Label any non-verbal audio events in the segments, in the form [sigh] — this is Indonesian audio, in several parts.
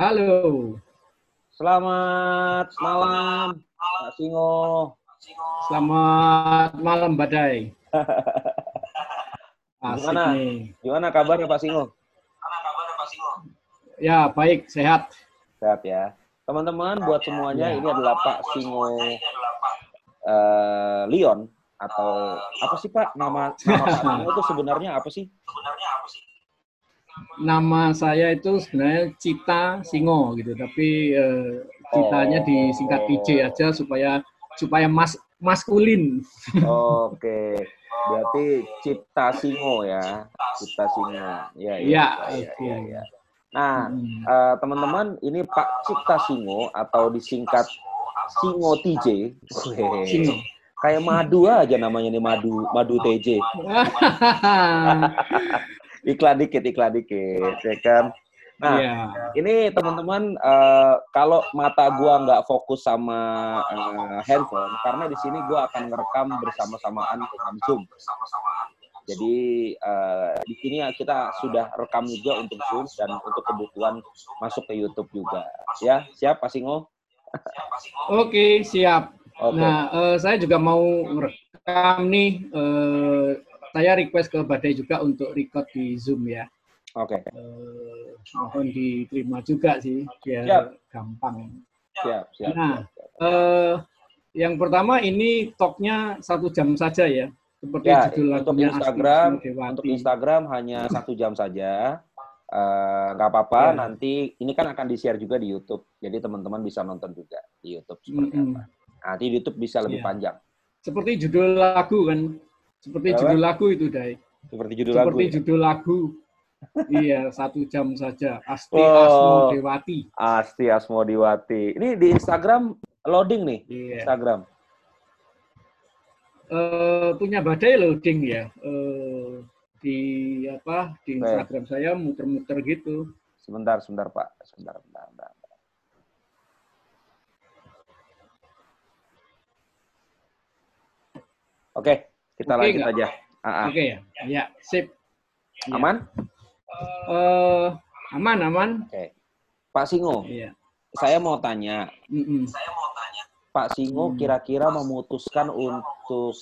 Halo. Selamat malam, Pak Singo. Selamat malam, Badai. [laughs] Asik Gimana? nih. Gimana kabarnya Pak Singo? Ya, baik, sehat. Sehat ya. Teman-teman, buat semuanya Ya. ini adalah Pak Singo eh, Leon atau apa sih Pak nama nama Pak Singo itu sebenarnya apa sih? Nama saya itu sebenarnya Cita Singo gitu, tapi eh, citanya Oh. disingkat PJ aja supaya supaya mas maskulin. Oke, berarti Cipta Singo ya, Cipta Singo. Ya, ya, Iya, ya, oke. ya, ya. Nah, Hmm. eh, teman-teman, ini Pak Cipta Singo atau disingkat Singo TJ. Singo. Kayak madu aja namanya nih madu, madu TJ. [laughs] Iklan dikit, iklan dikit, ya kan? Nah, Iya. ini teman-teman eh, kalau mata gua nggak fokus sama eh, handphone karena di sini gua akan ngerekam bersama-samaan dengan Zoom. Jadi eh, di sini kita sudah rekam juga untuk Zoom dan untuk kebutuhan masuk ke YouTube juga. Ya, siap Pak Singo? Oke, siap. Oke. Nah, eh, saya juga mau merekam nih. eh, saya request ke Badai juga untuk record di Zoom ya. Oke, Eh, mohon diterima juga sih, biar Siap. gampang. siap, siap. Nah, eh, yang pertama ini talknya satu jam saja ya, seperti Ya, judul untuk Instagram, untuk Instagram hanya satu jam saja. Eh, nggak apa-apa, Ya. nanti ini kan akan di-share juga di YouTube. Jadi teman-teman bisa nonton juga di YouTube seperti Mm-mm. apa. Nanti di YouTube bisa lebih Ya. panjang. Seperti judul lagu kan, seperti Apa? judul lagu itu Dai. Seperti judul Seperti lagu. ya? judul lagu. iya, satu jam saja. Asti Oh. Asmo Dewati. Asti Asmodiwati. Ini di Instagram loading nih, Iya. Instagram. Eh, punya badai loading ya. Eh, di apa di. Instagram saya muter-muter gitu. Sebentar, sebentar Pak. Sebentar, sebentar, sebentar. Oke, kita Oke, lanjut nggak? aja. Oke ya. Ya, sip. Ya. Aman? Eh, aman, aman. Oke. Pak Singo, Iya. saya mau tanya, Mm-mm. Pak Singo kira-kira memutuskan untuk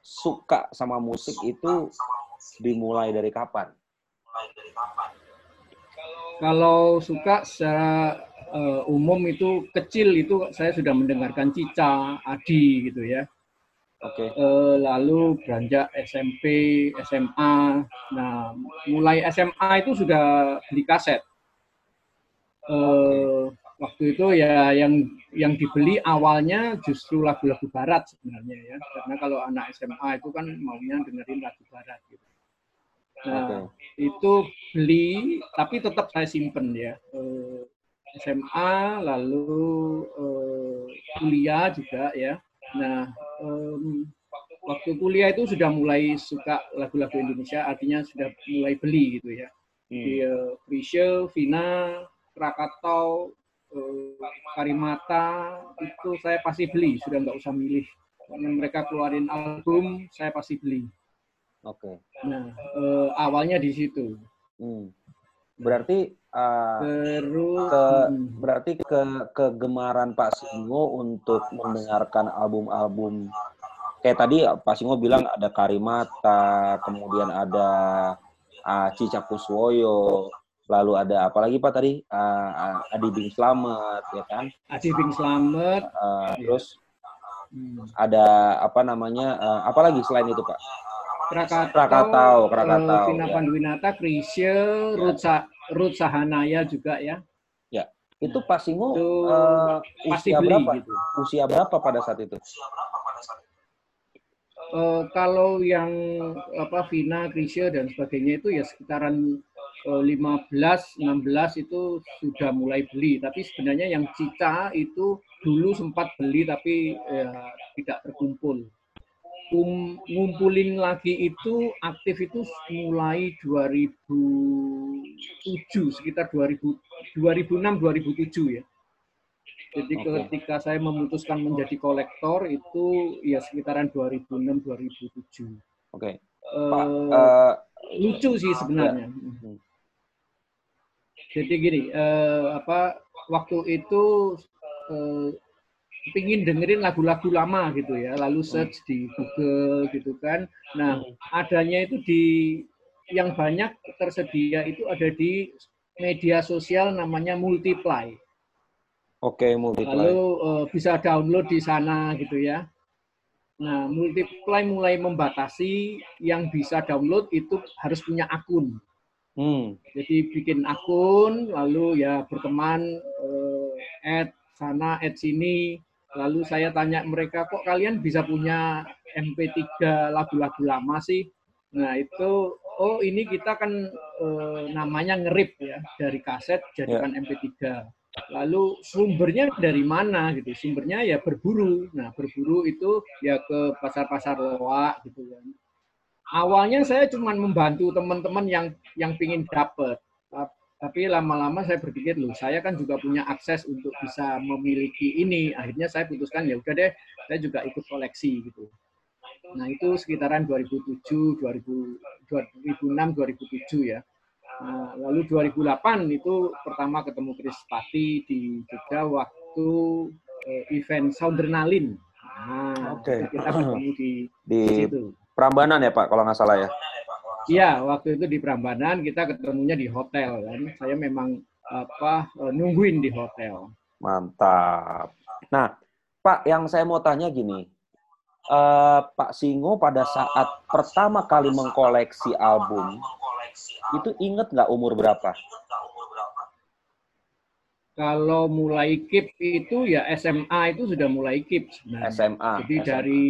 suka sama musik itu dimulai dari kapan? Kalau suka secara eh, umum itu kecil itu saya sudah mendengarkan Cica, Adi gitu ya. Oke. Eh, lalu beranjak SMP, SMA. Nah, mulai SMA itu sudah beli kaset. Eh, waktu itu ya yang yang dibeli awalnya justru lagu-lagu barat sebenarnya ya. Karena kalau anak SMA itu kan maunya dengerin lagu barat gitu. Nah, itu beli tapi tetap saya simpen ya. Eh, SMA lalu eh, kuliah juga ya. Nah, em, waktu kuliah itu sudah mulai suka lagu-lagu Indonesia, artinya sudah mulai beli gitu ya. Di Hmm. uh, Krisye, Vina, Krakatau, eh, Karimata itu saya pasti beli, sudah nggak usah milih. Karena mereka keluarin album, saya pasti beli. Oke. Nah, eh, awalnya di situ. Hmm. Berarti uh, Terus ke hmm, berarti ke kegemaran Pak Singo untuk mendengarkan album-album kayak tadi Pak Singo bilang ada Karimata, kemudian ada uh, Cica Kuswoyo, lalu ada apa lagi Pak tadi Uh, uh, Adi Bing Slamet ya kan, Adi Bing Slamet, Uh, Iya. terus hmm, ada apa namanya uh, apa lagi selain itu Pak? Krakatau, Krakatau, Krakatau, eh, Vina ya. Panduwinata, Krisye, Ruth, Sa- Ruth Sahanaya juga ya. Itu Pak Singo Itu uh, pasti usia beli berapa? gitu. Usia berapa pada saat itu? Eh, kalau yang apa Vina, Krisye dan sebagainya itu ya sekitaran eh, 15, 16 itu sudah mulai beli. Tapi sebenarnya yang Cica itu dulu sempat beli tapi ya, tidak terkumpul. Um, ngumpulin lagi itu aktif itu mulai 2007 sekitar 2000 2006 2007 ya. Jadi Oke. ketika saya memutuskan menjadi kolektor itu ya sekitaran 2006 2007. Oke. Eh, Pak uh, lucu sih sebenarnya. Hmm. jadi gini, eh, apa waktu itu eh, pingin dengerin lagu-lagu lama gitu ya, lalu search di Google gitu kan. Nah, adanya itu di yang banyak tersedia itu ada di media sosial namanya Multiply. Oke, Multiply. Lalu uh, bisa download di sana gitu ya. Nah, Multiply mulai membatasi yang bisa download itu harus punya akun. Hmm. Jadi bikin akun, lalu ya berteman, uh, add sana, add sini. Lalu saya tanya mereka, kok kalian bisa punya MP3 lagu-lagu lama sih? Nah itu, oh ini kita kan uh, namanya ngerip ya, dari kaset jadikan yeah. MP3 Lalu sumbernya dari mana gitu? Sumbernya ya berburu. Nah, berburu itu ya ke pasar-pasar loak gitu kan. Awalnya saya cuma membantu teman-teman yang yang pingin dapat. Tapi lama-lama saya berpikir, loh, saya kan juga punya akses untuk bisa memiliki ini. Akhirnya saya putuskan, ya udah deh, saya juga ikut koleksi gitu. Nah, itu sekitaran 2007, 2000, 2006, 2007 ya. Nah, lalu 2008 itu pertama ketemu Chris Pati di Jogja waktu eh, event Soundernalin. Nah, Oke. Okay. Kita ketemu di, di situ. Prambanan ya Pak, kalau nggak salah ya? Iya, waktu itu di Prambanan kita ketemunya di hotel kan. Saya memang apa eh, nungguin di hotel. Mantap. Nah, Pak, yang saya mau tanya gini, uh, Pak Singo pada saat pertama kali mengkoleksi album, itu inget nggak umur berapa? Kalau mulai KIP itu ya SMA itu sudah mulai KIP sebenarnya. SMA. Jadi SMA. dari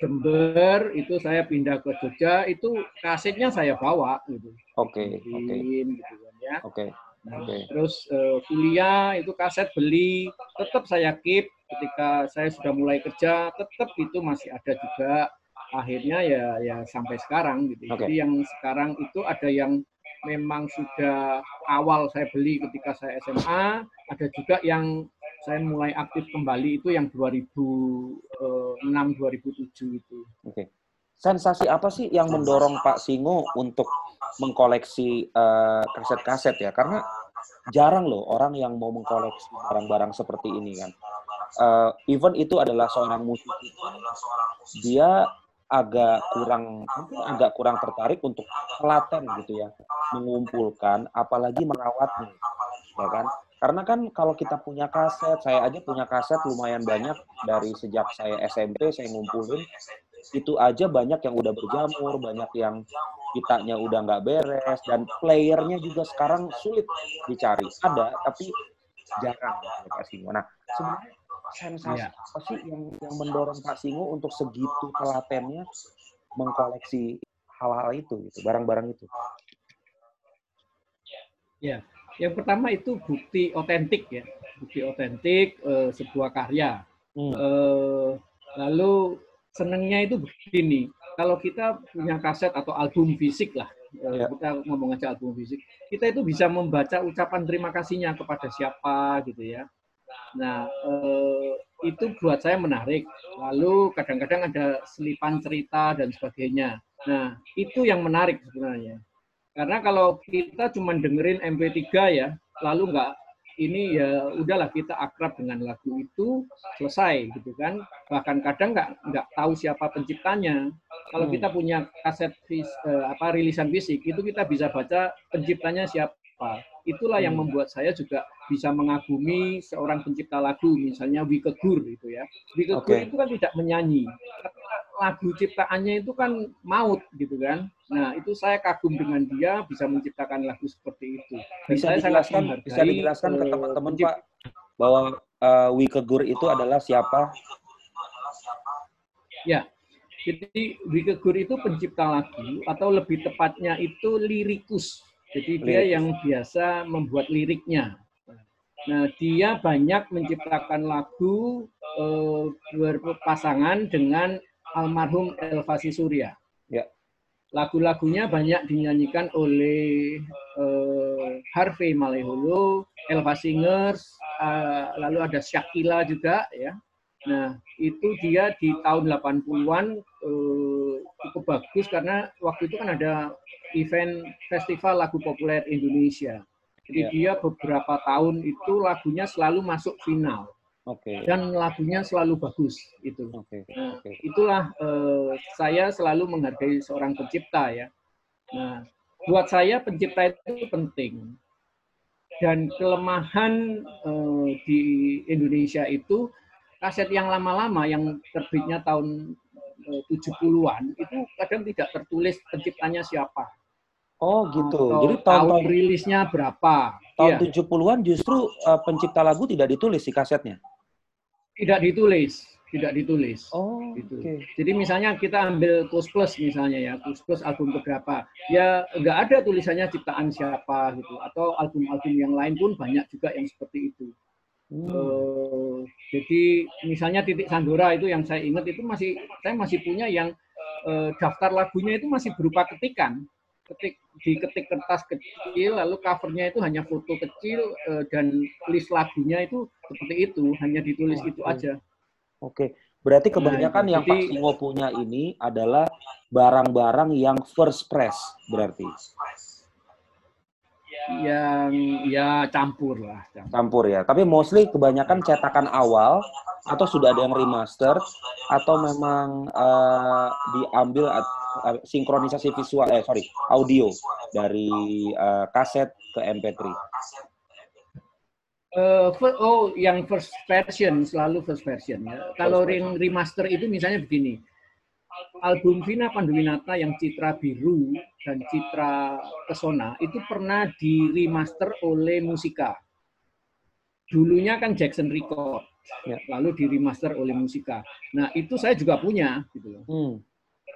Jember itu saya pindah ke Jogja itu kasetnya saya bawa gitu. Oke. Okay, Oke. Okay. Gitu kan ya. Oke. Okay. Nah, okay. Terus uh, kuliah itu kaset beli, tetap saya keep. Ketika saya sudah mulai kerja, tetap itu masih ada juga akhirnya ya ya sampai sekarang gitu. Okay. Jadi yang sekarang itu ada yang memang sudah awal saya beli ketika saya SMA, ada juga yang saya mulai aktif kembali itu yang 2006 2007 itu. Oke. Okay. Sensasi apa sih yang mendorong Pak Singo untuk mengkoleksi uh, kaset-kaset ya? Karena jarang loh orang yang mau mengkoleksi barang-barang seperti ini kan. Uh, even itu adalah seorang musisi, dia agak kurang mungkin agak kurang tertarik untuk telaten gitu ya mengumpulkan apalagi merawatnya ya kan karena kan kalau kita punya kaset saya aja punya kaset lumayan banyak dari sejak saya SMP saya ngumpulin itu aja banyak yang udah berjamur banyak yang kitanya udah nggak beres dan playernya juga sekarang sulit dicari ada tapi jarang Pak Simo. Nah sebenarnya sensasi ya. apa sih yang yang mendorong Pak Singo untuk segitu telatennya mengkoleksi hal-hal itu gitu barang-barang itu ya yang pertama itu bukti otentik ya bukti otentik eh, sebuah karya hmm. eh, lalu senengnya itu begini kalau kita punya kaset atau album fisik lah eh, ya. kita ngomong aja album fisik kita itu bisa membaca ucapan terima kasihnya kepada siapa gitu ya Nah, eh, itu buat saya menarik. Lalu kadang-kadang ada selipan cerita dan sebagainya. Nah, itu yang menarik sebenarnya. Karena kalau kita cuma dengerin MP3 ya, lalu nggak ini ya udahlah kita akrab dengan lagu itu selesai gitu kan bahkan kadang nggak nggak tahu siapa penciptanya kalau hmm. kita punya kaset vis, eh, apa rilisan fisik itu kita bisa baca penciptanya siapa Itulah yang hmm. membuat saya juga bisa mengagumi seorang pencipta lagu, misalnya Wike Gur itu ya. Wike okay. itu kan tidak menyanyi, lagu ciptaannya itu kan maut gitu kan. Nah itu saya kagum dengan dia bisa menciptakan lagu seperti itu. Dan bisa saya dijelaskan, sangat bisa dijelaskan ke teman-teman Pak bahwa uh, Wike Gur itu adalah siapa? Ya, jadi Wike Gur itu pencipta lagu atau lebih tepatnya itu lirikus jadi dia yang biasa membuat liriknya. Nah, dia banyak menciptakan lagu eh, berpasangan dengan almarhum Elvasi Surya. Ya. Lagu-lagunya banyak dinyanyikan oleh eh, Harvey Maleholo, Elva Singers, eh, lalu ada Shakila juga ya. Nah, itu dia di tahun 80-an eh, cukup bagus karena waktu itu kan ada event festival lagu populer Indonesia. Jadi yeah. dia beberapa tahun itu lagunya selalu masuk final. Okay. Dan lagunya selalu bagus itu. Okay. Okay. itulah uh, saya selalu menghargai seorang pencipta ya. Nah, buat saya pencipta itu penting. Dan kelemahan uh, di Indonesia itu kaset yang lama-lama yang terbitnya tahun 70-an itu kadang tidak tertulis penciptanya siapa. Oh gitu. Atau Jadi tahun, tahun rilisnya berapa? Tahun ya. 70-an justru uh, pencipta lagu tidak ditulis di kasetnya. Tidak ditulis, tidak ditulis. Oh, gitu. Okay. Jadi misalnya kita ambil Plus Plus misalnya ya, Plus Plus album keberapa, ya nggak ada tulisannya ciptaan siapa gitu. Atau album-album yang lain pun banyak juga yang seperti itu. Hmm. Uh, jadi misalnya titik Sandora itu yang saya ingat itu masih saya masih punya yang uh, daftar lagunya itu masih berupa ketikan, ketik di ketik kertas kecil, lalu covernya itu hanya foto kecil uh, dan list lagunya itu seperti itu, hanya ditulis oh, itu aja. Oke, berarti nah, kebanyakan nah, yang jadi, Pak Singo punya ini adalah barang-barang yang first press berarti yang ya campur lah. Campur. campur ya. Tapi mostly kebanyakan cetakan awal atau sudah ada yang remaster atau memang uh, diambil uh, sinkronisasi visual eh sorry audio dari uh, kaset ke MP3. Uh, oh, yang first version selalu first version ya. Kalau yang remaster itu misalnya begini, album Vina Panduwinata yang citra biru dan citra pesona itu pernah di remaster oleh Musika. Dulunya kan Jackson Record, ya. lalu di remaster oleh Musika. Nah itu saya juga punya, gitu loh. Hmm.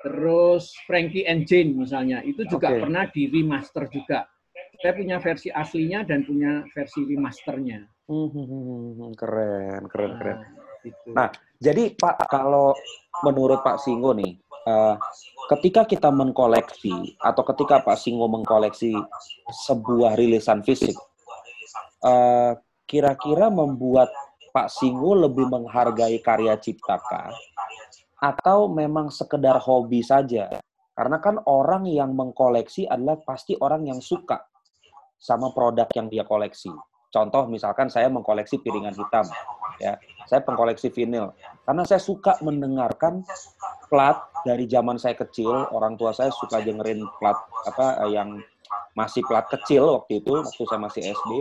Terus Frankie and Jane misalnya, itu juga okay. pernah di remaster juga. Saya punya versi aslinya dan punya versi remasternya. Hmm, hmm, hmm, keren, keren, keren. Nah, gitu. nah jadi Pak, kalau menurut Pak Singo nih, uh, ketika kita mengkoleksi atau ketika Pak Singo mengkoleksi sebuah rilisan fisik, eh, kira-kira membuat Pak Singo lebih menghargai karya ciptaka atau memang sekedar hobi saja? Karena kan orang yang mengkoleksi adalah pasti orang yang suka sama produk yang dia koleksi. Contoh misalkan saya mengkoleksi piringan hitam, ya. Saya pengkoleksi vinil karena saya suka mendengarkan plat dari zaman saya kecil, orang tua saya suka dengerin plat apa yang masih plat kecil waktu itu, waktu saya masih SD.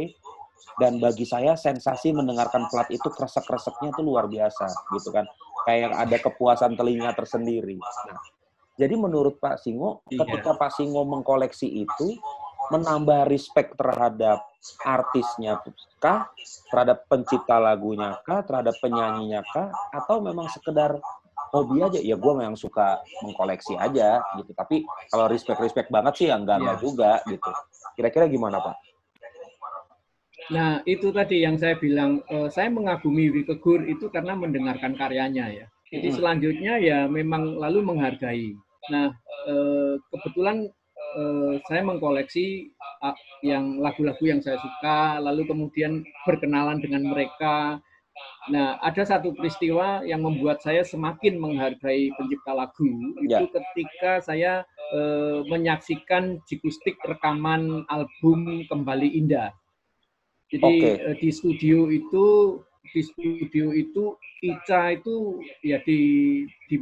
Dan bagi saya sensasi mendengarkan plat itu kresek-kreseknya itu luar biasa gitu kan. Kayak ada kepuasan telinga tersendiri. Nah, jadi menurut Pak Singo, iya. ketika Pak Singo mengkoleksi itu, menambah respect terhadap artisnya kah, terhadap pencipta lagunya kah, terhadap penyanyinya kah, atau memang sekedar hobi aja ya gue memang suka mengkoleksi aja gitu tapi kalau respect respect banget sih ya enggak enggak yeah. juga gitu kira-kira gimana pak nah itu tadi yang saya bilang uh, saya mengagumi Wikegur itu karena mendengarkan karyanya ya jadi hmm. selanjutnya ya memang lalu menghargai nah uh, kebetulan uh, saya mengkoleksi uh, yang lagu-lagu yang saya suka lalu kemudian berkenalan dengan mereka Nah, ada satu peristiwa yang membuat saya semakin menghargai pencipta lagu ya. itu ketika saya e, menyaksikan jikustik rekaman album Kembali Indah. Jadi okay. e, di studio itu di studio itu Ica itu ya di, di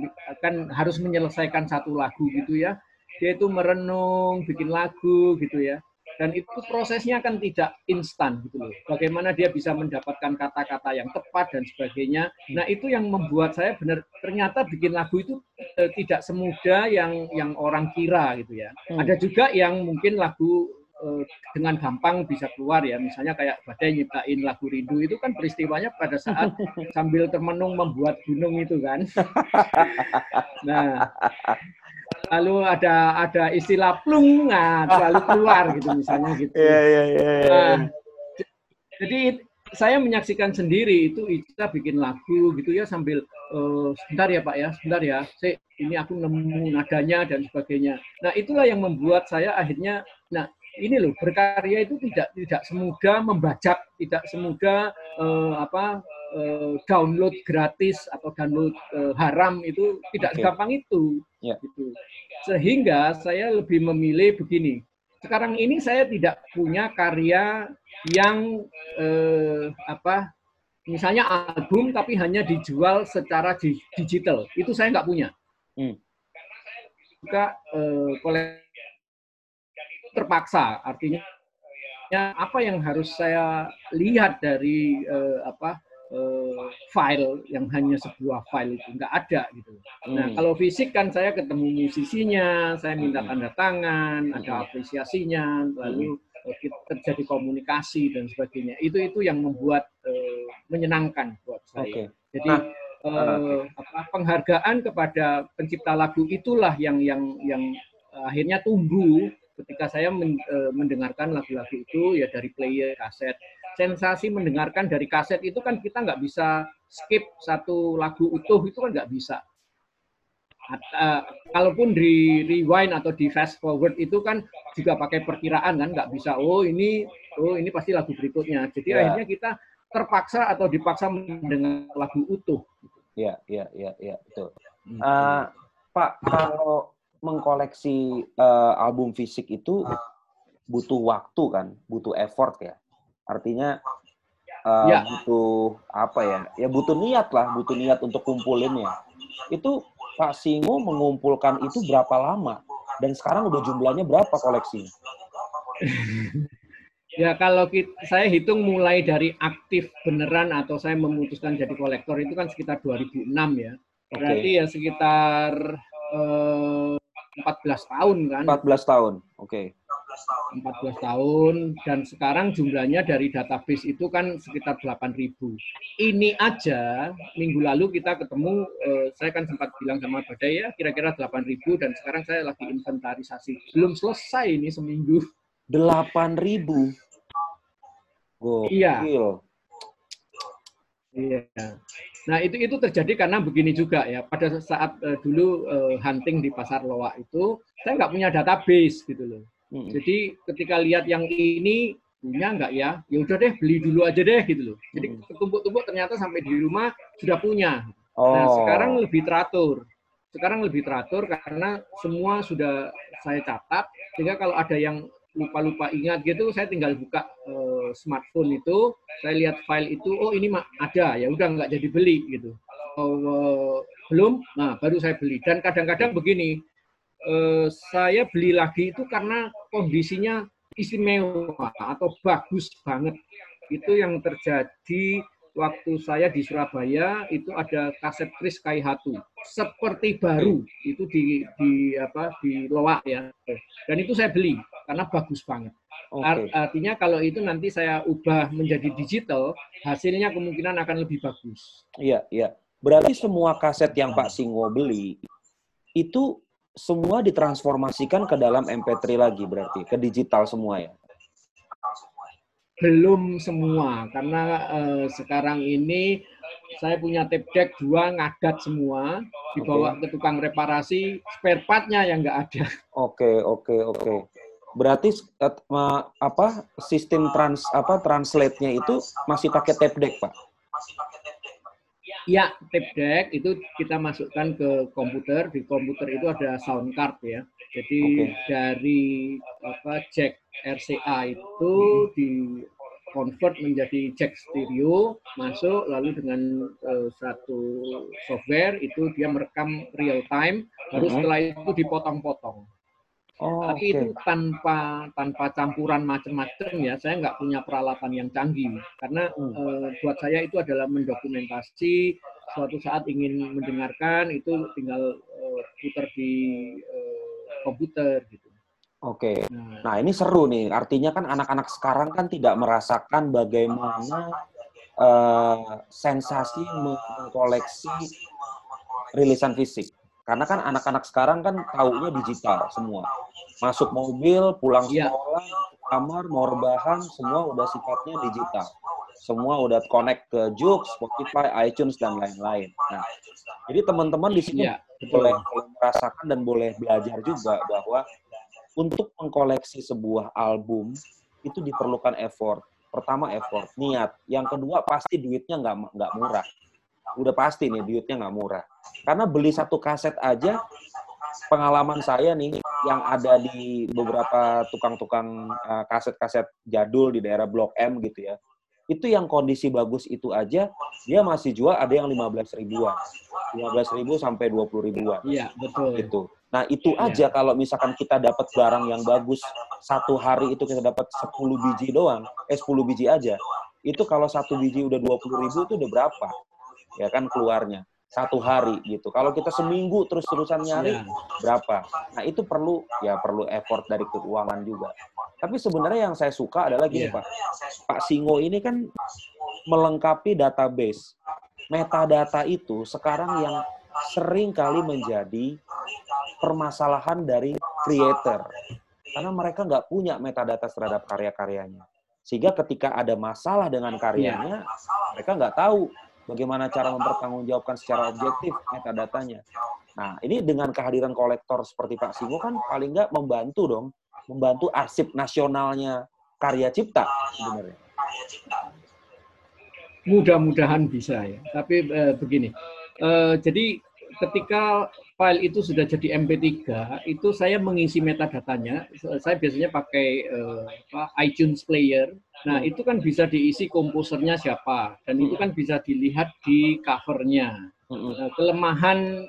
kan harus menyelesaikan satu lagu gitu ya. Dia itu merenung, bikin lagu gitu ya dan itu prosesnya kan tidak instan gitu loh. Bagaimana dia bisa mendapatkan kata-kata yang tepat dan sebagainya. Nah, itu yang membuat saya benar ternyata bikin lagu itu eh, tidak semudah yang yang orang kira gitu ya. Hmm. Ada juga yang mungkin lagu eh, dengan gampang bisa keluar ya. Misalnya kayak Badai nyiptain lagu Rindu itu kan peristiwanya pada saat [laughs] sambil termenung membuat gunung itu kan. [laughs] Nah, lalu ada ada istilah plung nah selalu keluar gitu misalnya gitu. Yeah, yeah, yeah. Nah, jadi saya menyaksikan sendiri itu Ica bikin lagu gitu ya sambil uh, sebentar ya Pak ya, sebentar ya. Saya ini aku nemu nadanya dan sebagainya. Nah, itulah yang membuat saya akhirnya nah ini loh berkarya itu tidak tidak semudah membajak, tidak semudah uh, apa uh, download gratis atau download uh, haram itu tidak okay. gampang itu. Yeah. Gitu. Sehingga saya lebih memilih begini. sekarang ini saya tidak punya karya yang eh, apa misalnya album tapi hanya dijual secara di, digital itu saya nggak punya hmm. juga eh, koleksi terpaksa artinya apa yang harus saya lihat dari eh, apa uh, file yang hanya sebuah file itu nggak ada gitu. Hmm. Nah kalau fisik kan saya ketemu musisinya, saya minta hmm. tanda tangan, ada hmm. apresiasinya, lalu uh, terjadi komunikasi dan sebagainya. Itu itu yang membuat uh, menyenangkan buat saya. Okay. Jadi nah, uh, apa, penghargaan kepada pencipta lagu itulah yang yang yang akhirnya tumbuh ketika saya mendengarkan lagu-lagu itu ya dari player kaset sensasi mendengarkan dari kaset itu kan kita nggak bisa skip satu lagu utuh itu kan nggak bisa. Uh, kalaupun di rewind atau di fast forward itu kan juga pakai perkiraan kan nggak bisa oh ini oh ini pasti lagu berikutnya jadi yeah. akhirnya kita terpaksa atau dipaksa mendengar lagu utuh. Iya iya iya iya betul. Uh, Pak kalau mengkoleksi uh, album fisik itu butuh waktu kan butuh effort ya Artinya uh, ya. butuh apa ya? Ya butuh niat lah, butuh niat untuk kumpulinnya. Itu Pak Singo mengumpulkan itu berapa lama? Dan sekarang udah jumlahnya berapa koleksi? [laughs] ya kalau kita, saya hitung mulai dari aktif beneran atau saya memutuskan jadi kolektor itu kan sekitar 2006 ya. Berarti okay. ya sekitar eh, 14 tahun kan? 14 tahun, oke. Okay. 14 tahun dan sekarang jumlahnya dari database itu kan sekitar 8.000. Ini aja minggu lalu kita ketemu eh, saya kan sempat bilang sama Badai ya kira-kira 8.000 dan sekarang saya lagi inventarisasi. Belum selesai ini seminggu. 8.000. Oh, iya. Iya. Nah itu itu terjadi karena begini juga ya. Pada saat uh, dulu uh, hunting di pasar loa itu, saya nggak punya database gitu loh. Hmm. Jadi ketika lihat yang ini punya nggak ya? Ya udah deh beli dulu aja deh gitu loh. Jadi tumpuk-tumpuk ternyata sampai di rumah sudah punya. Nah, oh. Nah sekarang lebih teratur. Sekarang lebih teratur karena semua sudah saya catat. Sehingga kalau ada yang lupa-lupa ingat gitu, saya tinggal buka uh, smartphone itu, saya lihat file itu, oh ini mah ada, ya udah nggak jadi beli gitu. Oh, uh, belum, nah baru saya beli. Dan kadang-kadang begini, eh, saya beli lagi itu karena kondisinya istimewa atau bagus banget. Itu yang terjadi waktu saya di Surabaya itu ada kaset Kris Kaihatu seperti baru itu di di apa di Loak ya dan itu saya beli karena bagus banget okay. artinya kalau itu nanti saya ubah menjadi digital hasilnya kemungkinan akan lebih bagus iya iya berarti semua kaset yang Pak Singo beli itu semua ditransformasikan ke dalam MP3 lagi berarti ke digital semua ya? Belum semua karena uh, sekarang ini saya punya tape deck dua ngadat semua dibawa okay. ke tukang reparasi spare partnya yang nggak ada. Oke okay, oke okay, oke. Okay. Berarti uh, apa sistem trans apa translate-nya itu masih pakai tape deck pak? Masih pakai Ya, tape deck itu kita masukkan ke komputer. Di komputer itu ada sound card ya. Jadi okay. dari apa jack RCA itu di convert menjadi jack stereo masuk lalu dengan uh, satu software itu dia merekam real time baru setelah itu dipotong-potong Oh, Tapi okay. itu tanpa tanpa campuran macam-macam ya. Saya nggak punya peralatan yang canggih karena hmm. uh, buat saya itu adalah mendokumentasi suatu saat ingin mendengarkan itu tinggal uh, putar di uh, komputer gitu. Oke. Okay. Nah, nah ini seru nih. Artinya kan anak-anak sekarang kan tidak merasakan bagaimana uh, sensasi mengkoleksi rilisan fisik. Karena kan anak-anak sekarang kan taunya digital semua. Masuk mobil, pulang iya. sekolah, kamar, mau rebahan, semua udah sifatnya digital. Semua udah connect ke Joox, Spotify, iTunes, dan lain-lain. Nah, jadi teman-teman di sini boleh, boleh merasakan dan boleh belajar juga bahwa untuk mengkoleksi sebuah album itu diperlukan effort. Pertama effort, niat. Yang kedua pasti duitnya nggak nggak murah udah pasti nih duitnya nggak murah. Karena beli satu kaset aja, pengalaman saya nih, yang ada di beberapa tukang-tukang uh, kaset-kaset jadul di daerah Blok M gitu ya. Itu yang kondisi bagus itu aja dia masih jual ada yang 15 ribuan. 15 ribu sampai 20 ribuan. Iya, betul. Gitu. Nah, itu iya. aja ya. kalau misalkan kita dapat barang yang bagus satu hari itu kita dapat 10 biji doang, eh 10 biji aja. Itu kalau satu biji udah 20 ribu itu udah berapa? Ya kan keluarnya satu hari gitu. Kalau kita seminggu terus-terusan nyari ya. berapa? Nah itu perlu ya perlu effort dari keuangan juga. Tapi sebenarnya yang saya suka adalah gini ya. Pak, Pak Singo ini kan melengkapi database. Metadata itu sekarang yang sering kali menjadi permasalahan dari creator. Karena mereka nggak punya metadata terhadap karya-karyanya. Sehingga ketika ada masalah dengan karyanya, ya. mereka nggak tahu bagaimana cara mempertanggungjawabkan secara objektif metadatanya. Nah, ini dengan kehadiran kolektor seperti Pak Singo kan paling nggak membantu dong, membantu arsip nasionalnya karya cipta sebenarnya. Mudah-mudahan bisa ya. Tapi eh, begini, eh, jadi ketika file itu sudah jadi MP3, itu saya mengisi metadatanya. Saya biasanya pakai uh, apa, iTunes Player. Nah, hmm. itu kan bisa diisi komposernya siapa, dan itu kan bisa dilihat di covernya. Uh, kelemahan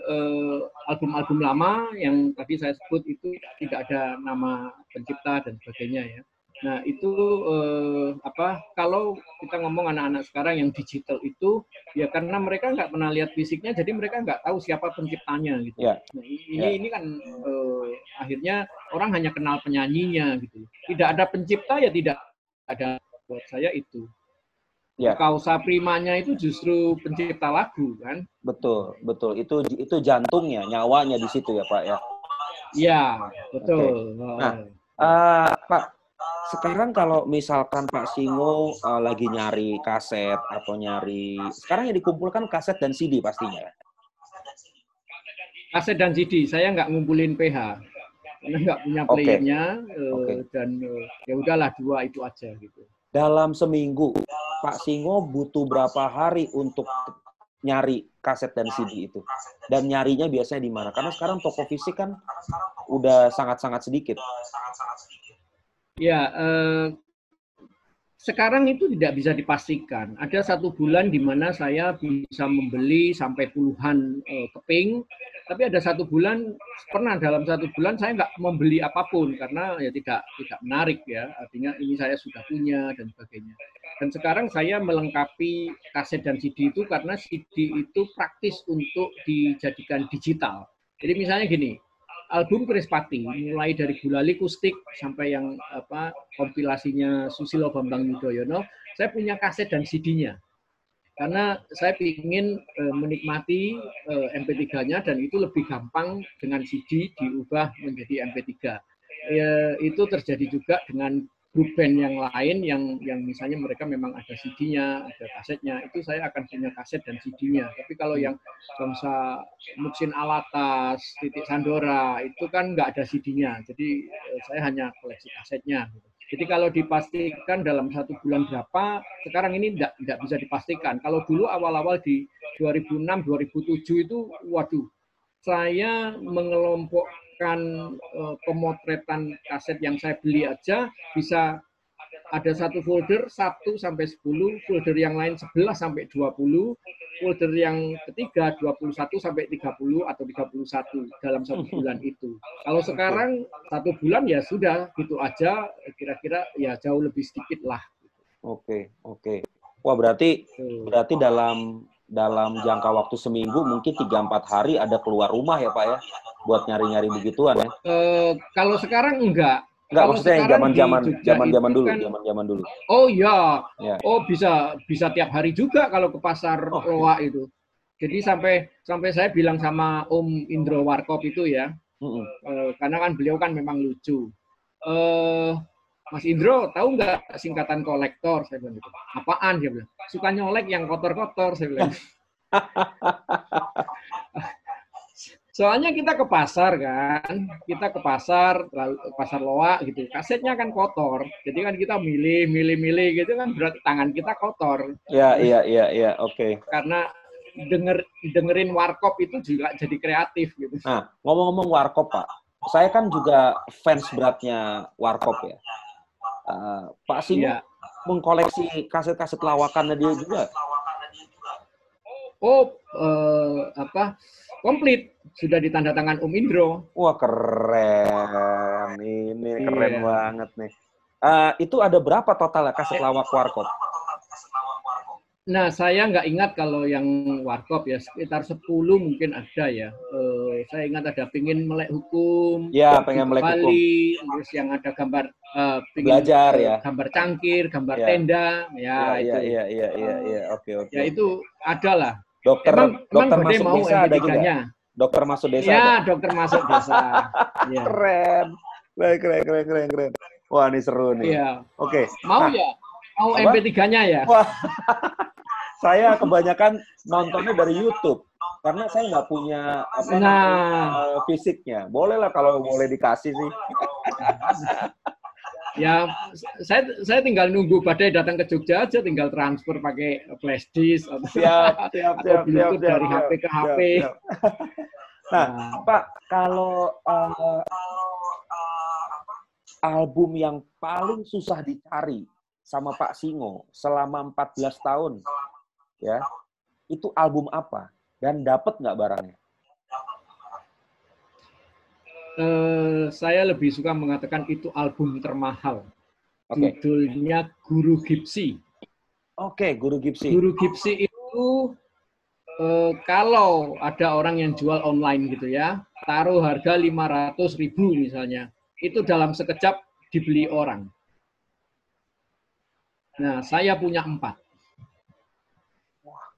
album-album uh, lama yang tadi saya sebut itu tidak ada nama pencipta dan sebagainya ya. Nah, itu eh, apa kalau kita ngomong anak-anak sekarang yang digital itu ya karena mereka nggak pernah lihat fisiknya jadi mereka nggak tahu siapa penciptanya gitu. Yeah. Nah, ini yeah. ini kan eh, akhirnya orang hanya kenal penyanyinya gitu. Tidak ada pencipta ya tidak ada buat saya itu. Ya. Kausa primanya itu justru pencipta lagu kan? Betul, betul. Itu itu jantungnya, nyawanya di situ ya, Pak ya. Iya, betul. Okay. Nah, uh, Pak, sekarang kalau misalkan Pak Singo uh, lagi nyari kaset atau nyari sekarang yang dikumpulkan kaset dan CD pastinya. Kaset dan CD, saya nggak ngumpulin PH karena nggak punya playernya okay. uh, okay. dan uh, ya udahlah dua itu aja gitu. Dalam seminggu Pak Singo butuh berapa hari untuk nyari kaset dan CD itu? Dan nyarinya biasanya di mana? Karena sekarang toko fisik kan udah sangat-sangat sedikit. Ya, eh, sekarang itu tidak bisa dipastikan. Ada satu bulan di mana saya bisa membeli sampai puluhan eh, keping, tapi ada satu bulan pernah dalam satu bulan saya nggak membeli apa pun karena ya tidak tidak menarik ya. Artinya ini saya sudah punya dan sebagainya. Dan sekarang saya melengkapi kaset dan CD itu karena CD itu praktis untuk dijadikan digital. Jadi misalnya gini, album Krispati mulai dari Gulali Kustik sampai yang apa kompilasinya Susilo Bambang Yudhoyono saya punya kaset dan CD-nya karena saya ingin e, menikmati e, MP3-nya dan itu lebih gampang dengan CD diubah menjadi MP3 e, itu terjadi juga dengan grup band yang lain yang yang misalnya mereka memang ada CD-nya, ada kasetnya, itu saya akan punya kaset dan CD-nya. Tapi kalau yang bangsa Muksin Alatas, Titik Sandora, itu kan nggak ada CD-nya. Jadi eh, saya hanya koleksi kasetnya. Jadi kalau dipastikan dalam satu bulan berapa, sekarang ini tidak, tidak bisa dipastikan. Kalau dulu awal-awal di 2006-2007 itu, waduh, saya mengelompok berdasarkan uh, pemotretan kaset yang saya beli aja bisa ada satu folder 1 sampai 10, folder yang lain 11 sampai 20, folder yang ketiga 21 sampai 30 atau 31 dalam satu hmm. bulan itu. Kalau sekarang satu bulan ya sudah gitu aja kira-kira ya jauh lebih sedikit lah. Oke, oke. Wah, berarti berarti dalam dalam jangka waktu seminggu mungkin 3 4 hari ada keluar rumah ya, Pak ya? buat nyari-nyari begituan ya? Uh, kalau sekarang enggak. Enggak, maksudnya yang zaman-zaman zaman-zaman dulu, kan, zaman-zaman dulu. Oh iya. Ya. Oh bisa bisa tiap hari juga kalau ke pasar oh, Loa itu. Jadi sampai sampai saya bilang sama Om Indro Warkop itu ya, mm -hmm. uh, karena kan beliau kan memang lucu. Uh, Mas Indro, tahu nggak singkatan kolektor? Saya bilang gitu. Apaan? Dia bilang. Suka nyolek yang kotor-kotor, saya bilang. [laughs] Soalnya kita ke pasar kan, kita ke pasar, pasar loa gitu. Kasetnya kan kotor, jadi kan kita milih, milih, milih gitu kan berat tangan kita kotor. Iya, iya, iya, iya, oke. Okay. Karena denger dengerin warkop itu juga jadi kreatif gitu. Nah, ngomong-ngomong warkop Pak, saya kan juga fans beratnya Warkop ya. Uh, Pak Singo yeah. mengkoleksi kaset-kaset lawakannya dia juga. Oh, uh, apa? Komplit sudah ditanda tangan Om Indro. Wah keren, ini keren yeah. banget nih. Uh, itu ada berapa total kaset lawak Warkop? Nah, saya nggak ingat kalau yang warkop ya, sekitar 10 mungkin ada ya. Uh, saya ingat ada pingin melek hukum, ya, pengen melek Bali, hukum. terus yang ada gambar uh, belajar ya, gambar cangkir, gambar ya. tenda, ya, ya itu. Iya, iya, iya, iya, oke, oke. Ya itu ada lah. Dokter, emang, dokter emang masuk mau desa ada juga. Dokter masuk desa. Ya, ada? dokter masuk desa. [laughs] ya. Keren. Keren, keren, keren, keren, keren. Wah, ini seru nih. Iya. Oke. Okay. Mau nah. ya? Mau MP3-nya ya? Wah. [laughs] saya kebanyakan nontonnya dari YouTube karena saya nggak punya apa nah. uh, fisiknya. Boleh lah kalau boleh dikasih sih. ya, saya saya tinggal nunggu badai datang ke Jogja aja, tinggal transfer pakai flash disk atau, siap, siap, atau siap, siap, siap, dari siap, HP ke siap, HP. Siap. Nah, nah, Pak, kalau uh, album yang paling susah dicari sama Pak Singo selama 14 tahun ya itu album apa dan dapat nggak barangnya? Uh, saya lebih suka mengatakan itu album termahal. Okay. Judulnya Guru Gipsi. Oke, okay, Guru Gipsi. Guru Gipsi itu uh, kalau ada orang yang jual online gitu ya, taruh harga 500 ribu misalnya, itu dalam sekejap dibeli orang. Nah, saya punya empat.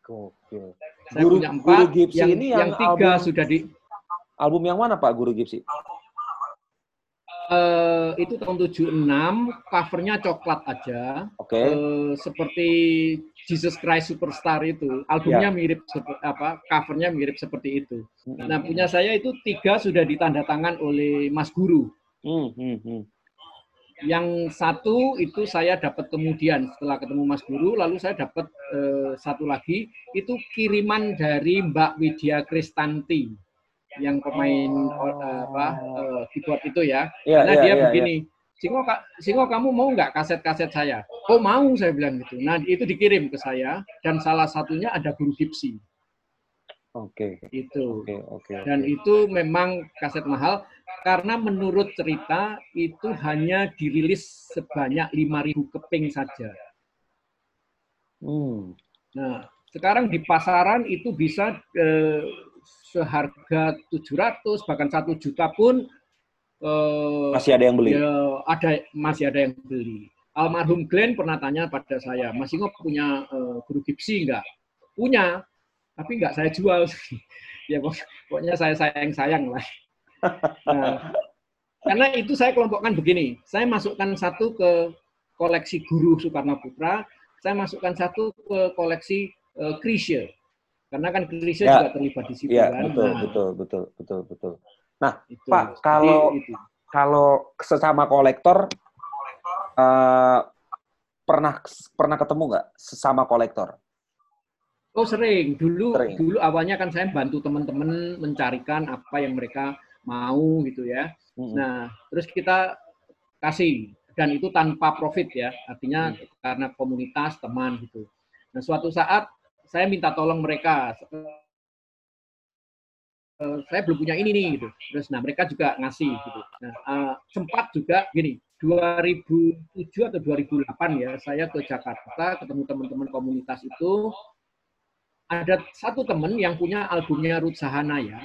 Gokil. Saya Guru, punya empat, Guru Gipsy yang, ini yang, yang tiga album, sudah di... Album yang mana Pak Guru Gipsy? Uh, itu tahun 76, covernya coklat aja. Oke. Okay. Uh, seperti Jesus Christ Superstar itu, albumnya yeah. mirip apa, covernya mirip seperti itu. Hmm. Nah punya saya itu tiga sudah ditanda tangan oleh Mas Guru. Hmm, hmm, hmm. Yang satu itu saya dapat kemudian setelah ketemu Mas Guru, lalu saya dapat eh, satu lagi itu kiriman dari Mbak Widya Kristanti yang pemain oh. apa eh, keyboard itu ya. ya Karena ya, dia ya, begini, ya. Singo, Singo kamu mau nggak kaset-kaset saya? Oh mau saya bilang gitu. Nah itu dikirim ke saya dan salah satunya ada Guru Gipsy. Oke. Okay. Itu. Oke, okay, oke. Okay, dan itu memang kaset mahal karena menurut cerita itu hanya dirilis sebanyak 5.000 keping saja. Hmm. Nah, sekarang di pasaran itu bisa eh, seharga 700 bahkan satu juta pun eh, masih ada yang beli. Ya, ada masih ada yang beli. Almarhum Glenn pernah tanya pada saya, Mas Ingo punya eh, guru gipsi enggak? Punya, tapi enggak saya jual. [laughs] ya pokoknya saya sayang-sayang lah. Nah, karena itu saya kelompokkan begini, saya masukkan satu ke koleksi Guru Soekarno Putra, saya masukkan satu ke koleksi uh, Krisye. Karena kan Krisye ya, juga terlibat di situ ya, kan. Betul, nah, betul, betul, betul, betul. Nah, itu. Pak, kalau itu. kalau sesama kolektor uh, pernah pernah ketemu nggak sesama kolektor? Oh sering. Dulu sering. dulu awalnya kan saya bantu teman-teman mencarikan apa yang mereka mau gitu ya. Hmm. Nah, terus kita kasih dan itu tanpa profit ya, artinya hmm. karena komunitas teman gitu. Nah, suatu saat saya minta tolong mereka, uh, saya belum punya ini nih gitu. Terus nah mereka juga ngasih gitu. Nah, uh, sempat juga gini, 2007 atau 2008 ya, saya ke Jakarta ketemu teman-teman komunitas itu ada satu teman yang punya albumnya Ruth Sahanaya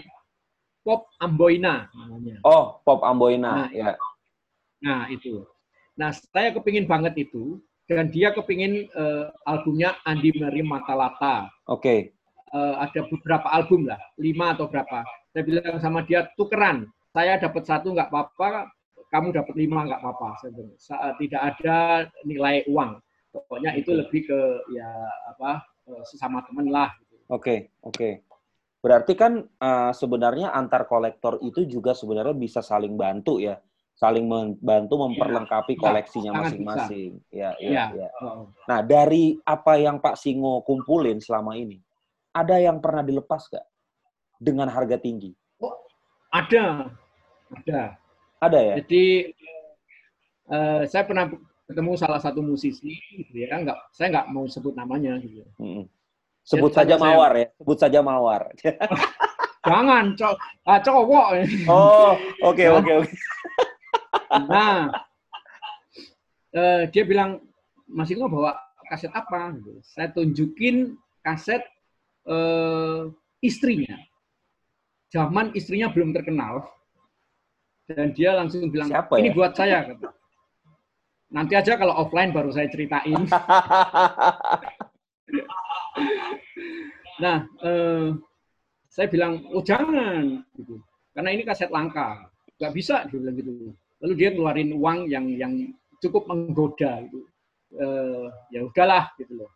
Pop Amboina namanya. Oh, Pop Amboina, nah, ya. Nah, itu. Nah, saya kepingin banget itu, dan dia kepingin uh, albumnya Andi Mari Matalata. Oke. Okay. Uh, ada beberapa album lah, lima atau berapa. Saya bilang sama dia, tukeran. Saya dapat satu nggak apa-apa, kamu dapat lima nggak apa-apa. Tidak ada nilai uang. Pokoknya itu lebih ke ya apa eh, sesama teman lah. Gitu. Oke, okay, oke. Okay. Berarti kan uh, sebenarnya antar kolektor itu juga sebenarnya bisa saling bantu ya, saling membantu iya. memperlengkapi ya, koleksinya masing-masing. Ya, ya, ya. ya. Nah, dari apa yang Pak Singo kumpulin selama ini, ada yang pernah dilepas gak dengan harga tinggi? Oh, ada. Ada. Ada ya? Jadi uh, saya pernah ketemu salah satu musisi, gitu ya, nggak, saya nggak mau sebut namanya. Gitu. Hmm. Sebut Jadi saja Mawar saya... ya, sebut saja Mawar. [laughs] Jangan, cow ah, cowok. Oh, oke oke oke. Nah, uh, dia bilang, Mas Iko bawa kaset apa? Gitu. Saya tunjukin kaset uh, istrinya. Zaman istrinya belum terkenal. Dan dia langsung bilang, Siapa ini ya? buat saya. Kata. Nanti aja kalau offline baru saya ceritain. nah, eh, saya bilang, oh jangan, gitu. karena ini kaset langka, nggak bisa, dia bilang gitu. Lalu dia ngeluarin uang yang yang cukup menggoda, gitu. Eh, ya udahlah, gitu loh.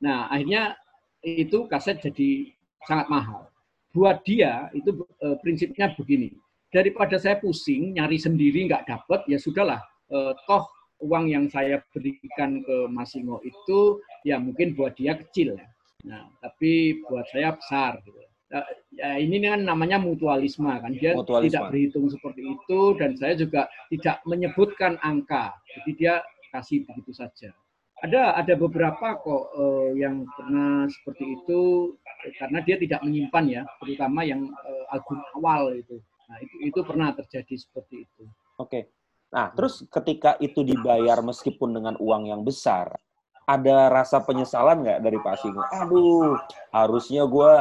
Nah, akhirnya itu kaset jadi sangat mahal. Buat dia itu eh, prinsipnya begini, daripada saya pusing nyari sendiri nggak dapet, ya sudahlah. Eh, toh uang yang saya berikan ke Mas Singo itu ya mungkin buat dia kecil ya. Nah, tapi buat saya besar gitu. Nah, ya ini kan namanya mutualisme kan dia mutualisme. tidak berhitung seperti itu dan saya juga tidak menyebutkan angka. Jadi dia kasih begitu saja. Ada ada beberapa kok uh, yang pernah seperti itu karena dia tidak menyimpan ya, terutama yang uh, album awal itu. Nah, itu itu pernah terjadi seperti itu. Oke. Nah, terus ketika itu dibayar meskipun dengan uang yang besar, ada rasa penyesalan nggak dari Pak Singo? Aduh, harusnya gue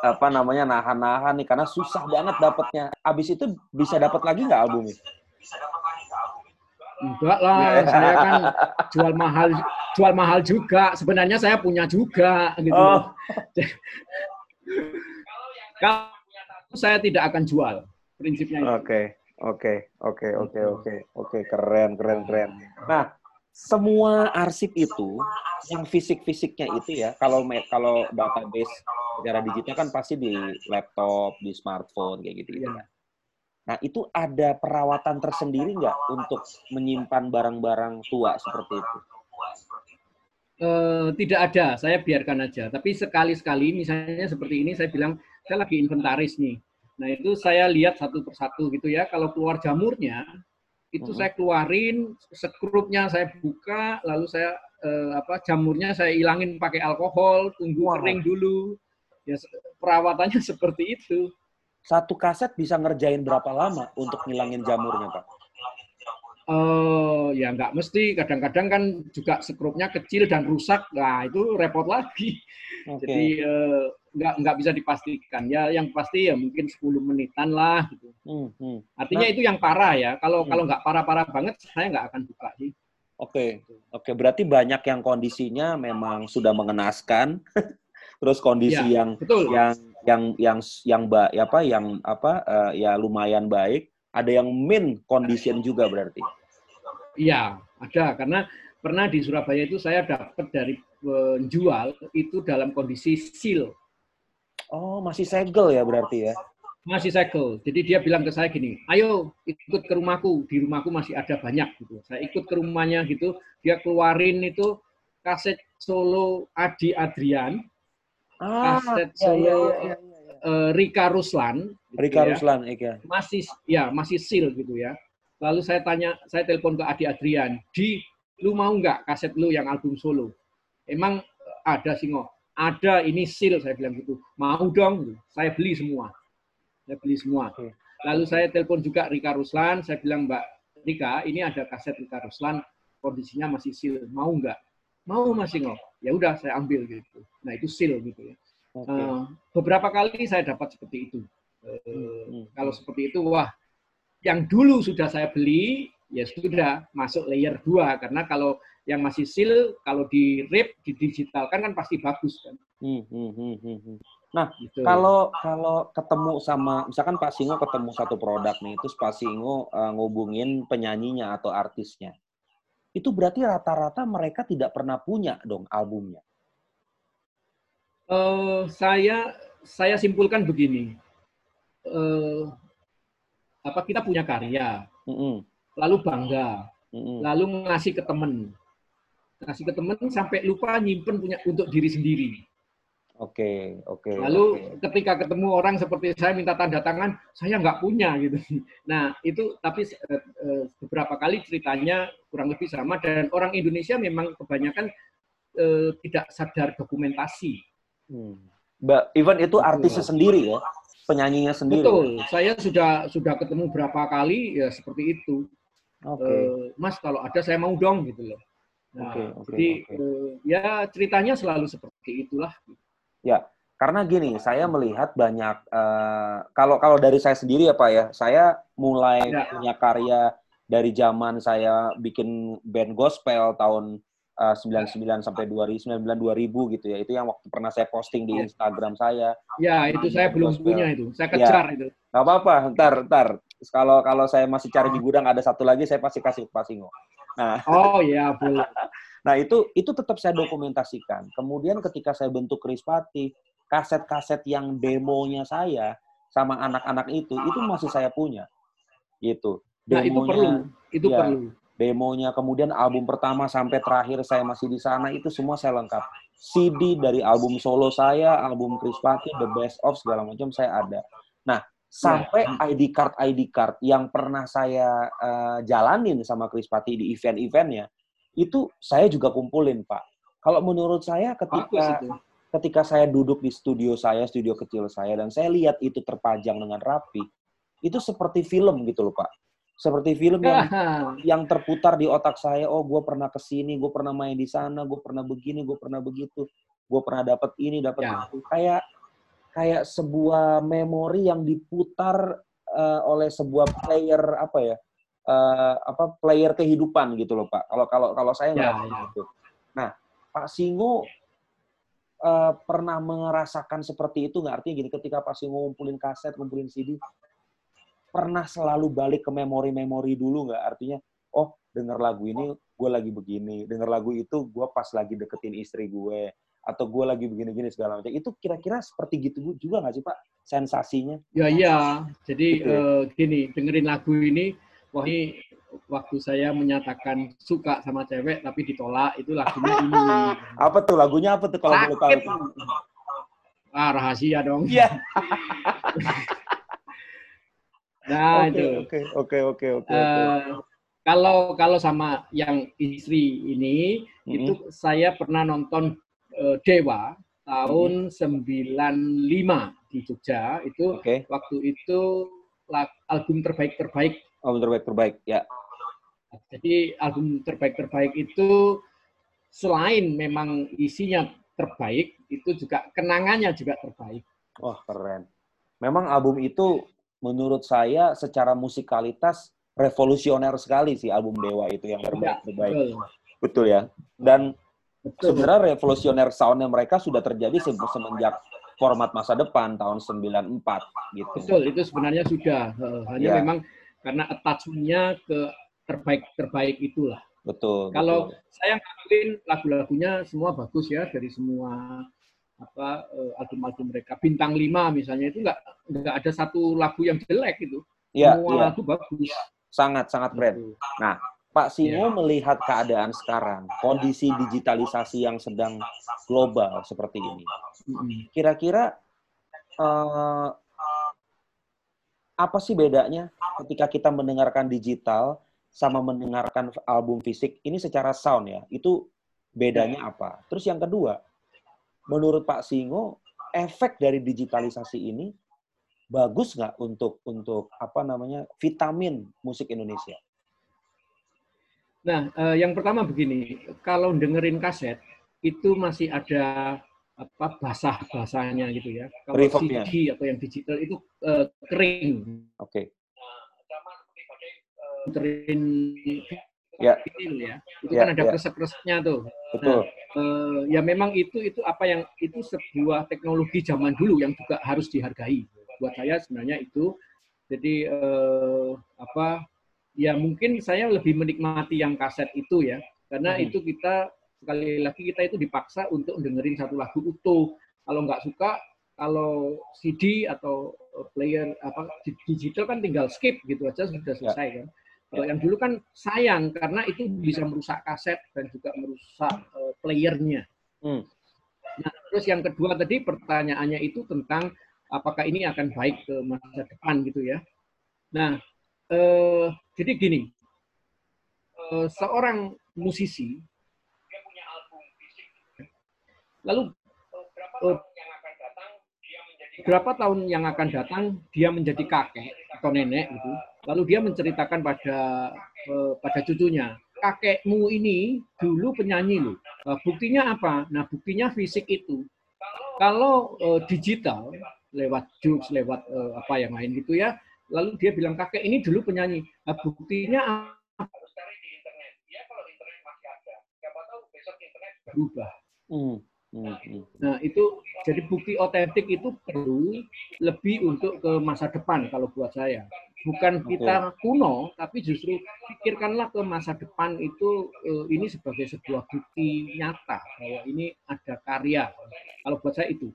apa namanya nahan-nahan nih karena susah banget dapatnya. Abis itu bisa dapat lagi nggak albumnya? Enggak lah, saya kan jual mahal, jual mahal juga. Sebenarnya saya punya juga, gitu. Oh. [laughs] Kalau saya tidak akan jual, prinsipnya. Oke. Okay. Oke, oke, oke, oke, oke, keren, keren, keren. Nah, semua arsip itu, yang fisik-fisiknya itu ya, kalau kalau database secara digital kan pasti di laptop, di smartphone kayak gitu, gitu kan. Nah, itu ada perawatan tersendiri nggak untuk menyimpan barang-barang tua seperti itu? Uh, tidak ada, saya biarkan aja. Tapi sekali-sekali, misalnya seperti ini, saya bilang saya lagi inventaris nih Nah itu saya lihat satu persatu gitu ya. Kalau keluar jamurnya, itu hmm. saya keluarin, sekrupnya saya buka, lalu saya eh, apa jamurnya saya ilangin pakai alkohol, tunggu wow. kering dulu. Ya perawatannya [laughs] seperti itu. Satu kaset bisa ngerjain berapa lama untuk ngilangin jamurnya, Pak? Uh, ya nggak mesti. Kadang-kadang kan juga sekrupnya kecil dan rusak. Nah itu repot lagi. Okay. Jadi uh, nggak nggak bisa dipastikan ya yang pasti ya mungkin 10 menitan lah gitu hmm, hmm. artinya nah, itu yang parah ya kalau hmm. kalau nggak parah-parah banget saya nggak akan buka sih oke okay. oke okay. berarti banyak yang kondisinya memang sudah mengenaskan [laughs] terus kondisi ya, yang betul. yang yang yang yang ba, apa yang apa uh, ya lumayan baik ada yang min condition juga berarti iya ada karena pernah di Surabaya itu saya dapat dari penjual itu dalam kondisi seal Oh, masih segel ya berarti ya? Masih segel. Jadi dia bilang ke saya gini, ayo ikut ke rumahku. Di rumahku masih ada banyak gitu. Saya ikut ke rumahnya gitu, dia keluarin itu kaset solo Adi Adrian, ah, kaset iya, solo iya, iya, iya, iya. Uh, Rika Ruslan. Gitu Rika ya. Ruslan, iya. Masih ya masih seal gitu ya. Lalu saya tanya, saya telepon ke Adi Adrian, di lu mau nggak kaset lu yang album solo? Emang ada sih nggak? ada ini seal saya bilang gitu. Mau dong. Saya beli semua. Saya beli semua. Lalu saya telepon juga Rika Ruslan saya bilang Mbak Rika ini ada kaset Rika Ruslan kondisinya masih seal. Mau nggak? Mau masih nggak ya udah saya ambil gitu. Nah itu seal gitu ya. Okay. uh, beberapa kali saya dapat seperti itu. Uh, hmm. kalau seperti itu wah yang dulu sudah saya beli ya sudah masuk layer 2 karena kalau yang masih seal kalau di rip digitalkan kan pasti bagus kan. Hmm, hmm. hmm. Nah, gitu. kalau kalau ketemu sama misalkan Pak Singo ketemu satu produk nih, terus Pak Singo uh, ngubungin penyanyinya atau artisnya. Itu berarti rata-rata mereka tidak pernah punya dong albumnya. Uh, saya saya simpulkan begini. Uh, apa kita punya karya, mm -hmm. lalu bangga, mm -hmm. lalu ngasih ke temen, kasih ke temen sampai lupa nyimpen punya untuk diri sendiri. Oke, oke. Lalu oke. ketika ketemu orang seperti saya minta tanda tangan, saya nggak punya gitu. [laughs] Nah itu tapi eh, eh, beberapa kali ceritanya kurang lebih sama dan orang Indonesia memang kebanyakan eh, tidak sadar dokumentasi. Hmm. Mbak, even itu artisnya sendiri ya, penyanyinya sendiri. Betul, saya sudah sudah ketemu berapa kali ya seperti itu. Oke. Eh, Mas kalau ada saya mau dong gitu loh. Nah, Oke, oke, jadi oke. eh, ya ceritanya selalu seperti itulah. Ya, karena gini, saya melihat banyak eh, kalau kalau dari saya sendiri ya Pak ya, saya mulai Ya. punya karya dari zaman saya bikin band gospel tahun eh, 99 sampai 2000, 99 2000 gitu ya. Itu yang waktu pernah saya posting di Ya. Instagram saya. Ya itu saya belum punya itu, saya Ya. kejar itu. Gak apa-apa, ntar, ntar. Kalau kalau saya masih cari di gudang ada satu lagi, saya pasti kasih ke Pak Singo. Nah, Oh ya boleh. [laughs] Nah itu itu tetap saya dokumentasikan. Kemudian ketika saya bentuk Krispati, kaset-kaset yang demonya saya sama anak-anak itu itu masih saya punya. Gitu. Nah itu perlu, itu ya. perlu. Demonya kemudian album pertama sampai terakhir saya masih di sana itu semua saya lengkap. CD dari album solo saya, album Krispati, The Best of segala macam saya ada. Nah, sampai ID card ID card yang pernah saya eh, jalanin sama Krispati di event-eventnya itu saya juga kumpulin pak. Kalau menurut saya ketika ketika saya duduk di studio saya, studio kecil saya dan saya lihat itu terpajang dengan rapi, itu seperti film gitu loh pak. Seperti film yang yang terputar di otak saya, oh gue pernah ke sini, gue pernah main di sana, gue pernah begini, gue pernah begitu, gue pernah dapat ini, dapat Ya. itu. Kayak kayak sebuah memori yang diputar eh, oleh sebuah player apa ya, eh, apa player kehidupan gitu loh pak. Kalau kalau kalau saya Ya, nggak ya. gitu. Nah, Pak Singo eh, pernah merasakan seperti itu nggak? Artinya gini, ketika Pak Singo ngumpulin kaset, ngumpulin CD, pernah selalu balik ke memori-memori dulu nggak? Artinya, oh denger lagu ini gue lagi begini, denger lagu itu gue pas lagi deketin istri gue, atau gue lagi begini-gini segala macam. Itu kira-kira seperti gitu juga nggak sih Pak sensasinya? Ya iya, jadi Gitu eh, gini dengerin lagu ini, wah ini waktu saya menyatakan suka sama cewek tapi ditolak itu lagunya ini. [laughs] Apa tuh lagunya apa tuh kalau boleh tahu? Ah rahasia dong. Iya. [laughs] Nah itu. oke, oke, oke, oke. Eh, kalau kalau sama yang istri ini Mm-mm. itu saya pernah nonton eh, Dewa tahun 95 di Jogja itu Oke, waktu itu lag- album terbaik terbaik oh, terbaik terbaik ya. Jadi album terbaik-terbaik itu selain memang isinya terbaik, itu juga kenangannya juga terbaik. Wah keren. Memang album itu menurut saya secara musikalitas revolusioner sekali sih album Dewa itu yang terbaik Ya, terbaik. betul. Betul ya. Dan Betul. sebenarnya revolusioner soundnya mereka sudah terjadi se- semenjak format masa depan tahun 94 gitu. Betul, itu sebenarnya sudah. Eh, Hanya Ya. memang karena attachment-nya ke terbaik-terbaik itulah. Betul. Kalau betul. saya ngakuin lagu-lagunya semua bagus ya dari semua apa eh, album-album mereka. Bintang 5 misalnya itu nggak nggak ada satu lagu yang jelek itu. ya, semua ya, lagu bagus. sangat sangat keren. Gitu. Pak Singo Ya. melihat keadaan sekarang, kondisi digitalisasi yang sedang global seperti ini. Kira-kira eh, apa sih bedanya ketika kita mendengarkan digital sama mendengarkan album fisik? Ini secara sound ya, itu bedanya apa? Terus yang kedua, menurut Pak Singo, efek dari digitalisasi ini bagus nggak untuk untuk apa namanya vitamin musik Indonesia? Nah, eh, yang pertama begini, kalau dengerin kaset itu masih ada apa basah-basahnya gitu ya. Kalau. CD atau yang digital itu eh, kering, Oke, dengerin Ya. ya. Itu Ya, kan ada ya. kresek-kreseknya tuh. betul. Eh, ya memang itu itu apa yang itu sebuah teknologi zaman dulu yang juga harus dihargai. Buat saya sebenarnya itu jadi eh, apa ya mungkin saya lebih menikmati yang kaset itu ya karena Hmm. itu kita sekali lagi kita itu dipaksa untuk dengerin satu lagu utuh. Kalau nggak suka kalau CD atau player apa di- digital kan tinggal skip gitu aja sudah selesai kan. Kalau yang dulu kan sayang karena itu bisa merusak kaset dan juga merusak eh, playernya. Hmm. Nah, terus yang kedua tadi pertanyaannya itu tentang apakah ini akan baik ke masa depan gitu ya. Nah, eh, jadi gini, eh, seorang musisi lalu eh, berapa tahun yang akan datang dia menjadi kakek atau nenek gitu. Lalu dia menceritakan pada eh, pada cucunya kakekmu ini dulu penyanyi loh. Nah, buktinya apa? Nah buktinya fisik itu. Kalau eh, digital lewat jokes lewat eh, apa yang lain gitu ya lalu dia bilang kakek ini dulu penyanyi. Nah, buktinya berubah hmm. Hmm, hmm. Nah itu jadi bukti otentik itu perlu lebih untuk ke masa depan kalau buat saya. Bukan kita kuno, tapi justru pikirkanlah ke masa depan itu eh, ini sebagai sebuah bukti nyata bahwa ini ada karya. Kalau buat saya itu.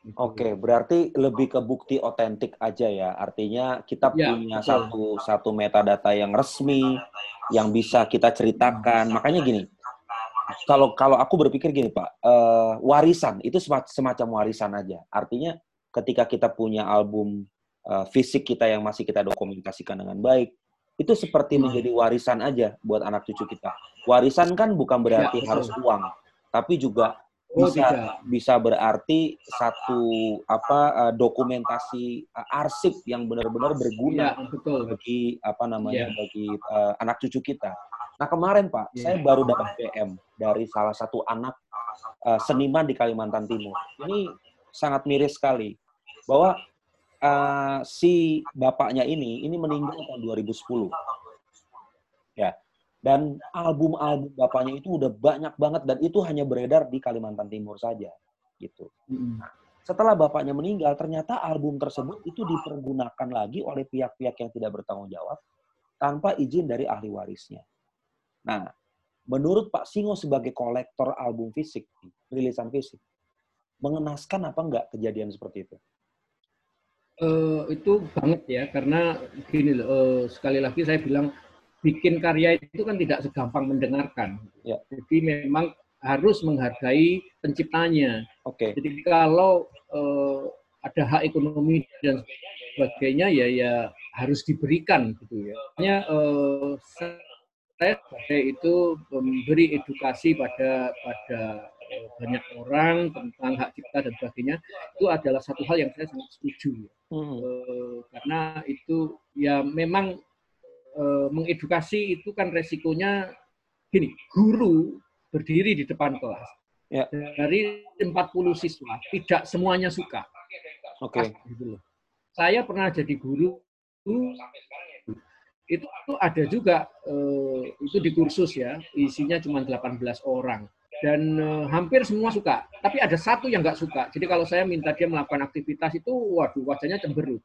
Gitu. Oke, berarti lebih ke bukti otentik aja ya. Artinya kita ya, punya betul. satu satu metadata yang resmi yang bisa kita ceritakan. Makanya gini, kalau kalau aku berpikir gini Pak, uh, warisan itu semacam warisan aja. Artinya ketika kita punya album uh, fisik kita yang masih kita dokumentasikan dengan baik, itu seperti hmm. menjadi warisan aja buat anak cucu kita. Warisan kan bukan berarti ya, harus uang, tapi juga oh, bisa tidak. bisa berarti satu apa uh, dokumentasi uh, arsip yang benar-benar berguna ya, betul. bagi apa namanya ya. bagi uh, anak cucu kita. Nah kemarin Pak, yeah. saya baru dapat PM dari salah satu anak uh, seniman di Kalimantan Timur. Ini sangat miris sekali bahwa uh, si bapaknya ini ini meninggal tahun 2010. Ya. Dan album-album bapaknya itu udah banyak banget dan itu hanya beredar di Kalimantan Timur saja gitu. Nah, setelah bapaknya meninggal, ternyata album tersebut itu dipergunakan lagi oleh pihak-pihak yang tidak bertanggung jawab tanpa izin dari ahli warisnya. Nah, menurut Pak Singo sebagai kolektor album fisik, rilisan fisik, mengenaskan apa enggak kejadian seperti itu? Uh, itu banget ya, karena gini loh, uh, sekali lagi saya bilang bikin karya itu kan tidak segampang mendengarkan. Ya. Jadi memang harus menghargai penciptanya. Oke. Okay. Jadi kalau uh, ada hak ekonomi dan sebagainya ya ya harus diberikan gitu ya. Hanya uh, saya itu memberi edukasi pada pada eh, banyak orang tentang hak cipta dan sebagainya itu adalah satu hal yang saya sangat setuju hmm. e, karena itu ya memang e, mengedukasi itu kan resikonya gini guru berdiri di depan kelas. Ya. dari 40 siswa tidak semuanya suka. Oke. Okay. gitu saya pernah jadi guru itu, itu ada juga uh, itu di kursus ya isinya cuma 18 orang. Dan uh, hampir semua suka tapi ada satu yang nggak suka. Jadi kalau saya minta dia melakukan aktivitas itu waduh wajahnya cemberut.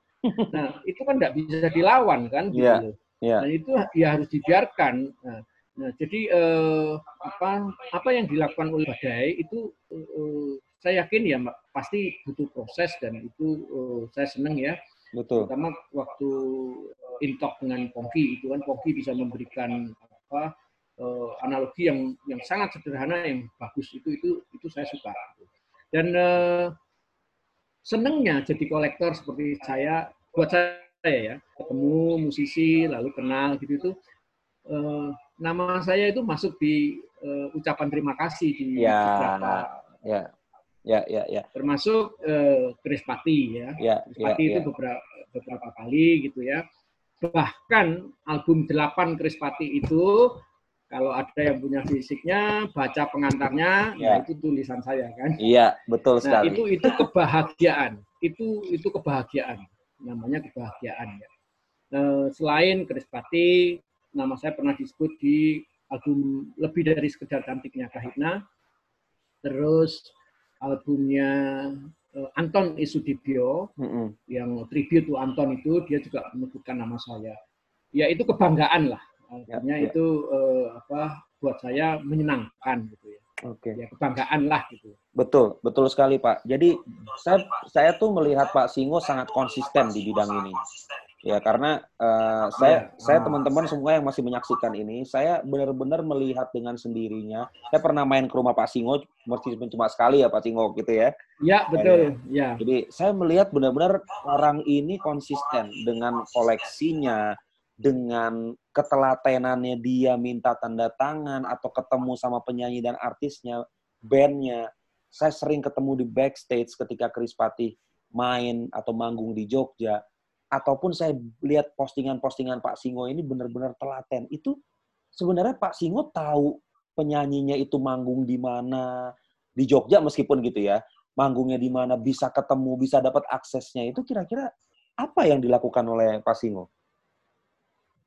Nah itu kan nggak bisa dilawan kan gitu yeah, yeah. dan itu ya harus dibiarkan nah, nah jadi uh, apa apa yang dilakukan oleh badai itu uh, saya yakin ya pasti butuh proses dan itu uh, saya senang ya Betul. Terutama waktu uh, intok dengan Pongki itu kan Pongki bisa memberikan apa uh, analogi yang yang sangat sederhana yang bagus itu itu itu saya suka. Dan uh, senengnya jadi kolektor seperti saya buat saya ya ketemu musisi lalu kenal gitu itu uh, nama saya itu masuk di uh, ucapan terima kasih di ya, beberapa ya ya, ya, ya. Termasuk uh, Chris Pati ya. ya Chris ya, itu ya. beberapa beberapa kali gitu ya. Bahkan album 8 Chris Pati itu kalau ada yang punya fisiknya, baca pengantarnya, ya. nah itu tulisan saya kan. Iya, betul nah, sekali. Nah, itu itu kebahagiaan. Itu itu kebahagiaan. Namanya kebahagiaan ya. Nah, selain Chris Pati, nama saya pernah disebut di album lebih dari sekedar cantiknya Kahitna. Terus albumnya uh, Anton Isudibyo mm -hmm. yang tribute to Anton itu dia juga menyebutkan nama saya. Ya itu kebanggaan lah. Artinya ya, ya. itu uh, apa buat saya menyenangkan gitu ya. Oke. Okay. Ya kebanggaan lah gitu. Betul, betul sekali Pak. Jadi saya saya tuh melihat Pak Singo sangat konsisten di bidang ini. Ya karena uh, saya ya. saya teman-teman semua yang masih menyaksikan ini, saya benar-benar melihat dengan sendirinya. Saya pernah main ke rumah Pak Singo, meskipun cuma sekali ya Pak Singo gitu ya. Ya betul. Ya. Jadi saya melihat benar-benar orang ini konsisten dengan koleksinya, dengan ketelatenannya dia minta tanda tangan atau ketemu sama penyanyi dan artisnya, bandnya. Saya sering ketemu di backstage ketika Chris Patih main atau manggung di Jogja ataupun saya lihat postingan-postingan Pak Singo ini benar-benar telaten. Itu sebenarnya Pak Singo tahu penyanyinya itu manggung di mana di Jogja meskipun gitu ya, manggungnya di mana bisa ketemu, bisa dapat aksesnya itu kira-kira apa yang dilakukan oleh Pak Singo?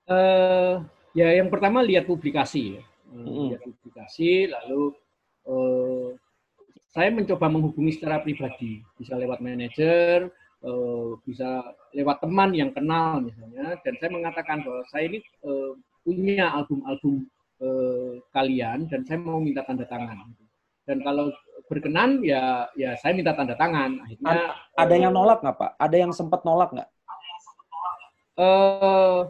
Uh, ya yang pertama lihat publikasi ya. Hmm. Lihat publikasi lalu uh, saya mencoba menghubungi secara pribadi, bisa lewat manajer, uh, bisa lewat teman yang kenal misalnya. Dan saya mengatakan bahwa saya ini uh, punya album-album uh, kalian dan saya mau minta tanda tangan. Dan kalau berkenan ya ya saya minta tanda tangan. Akhirnya ada yang nolak nggak pak? Ada yang sempat nolak nggak? Uh,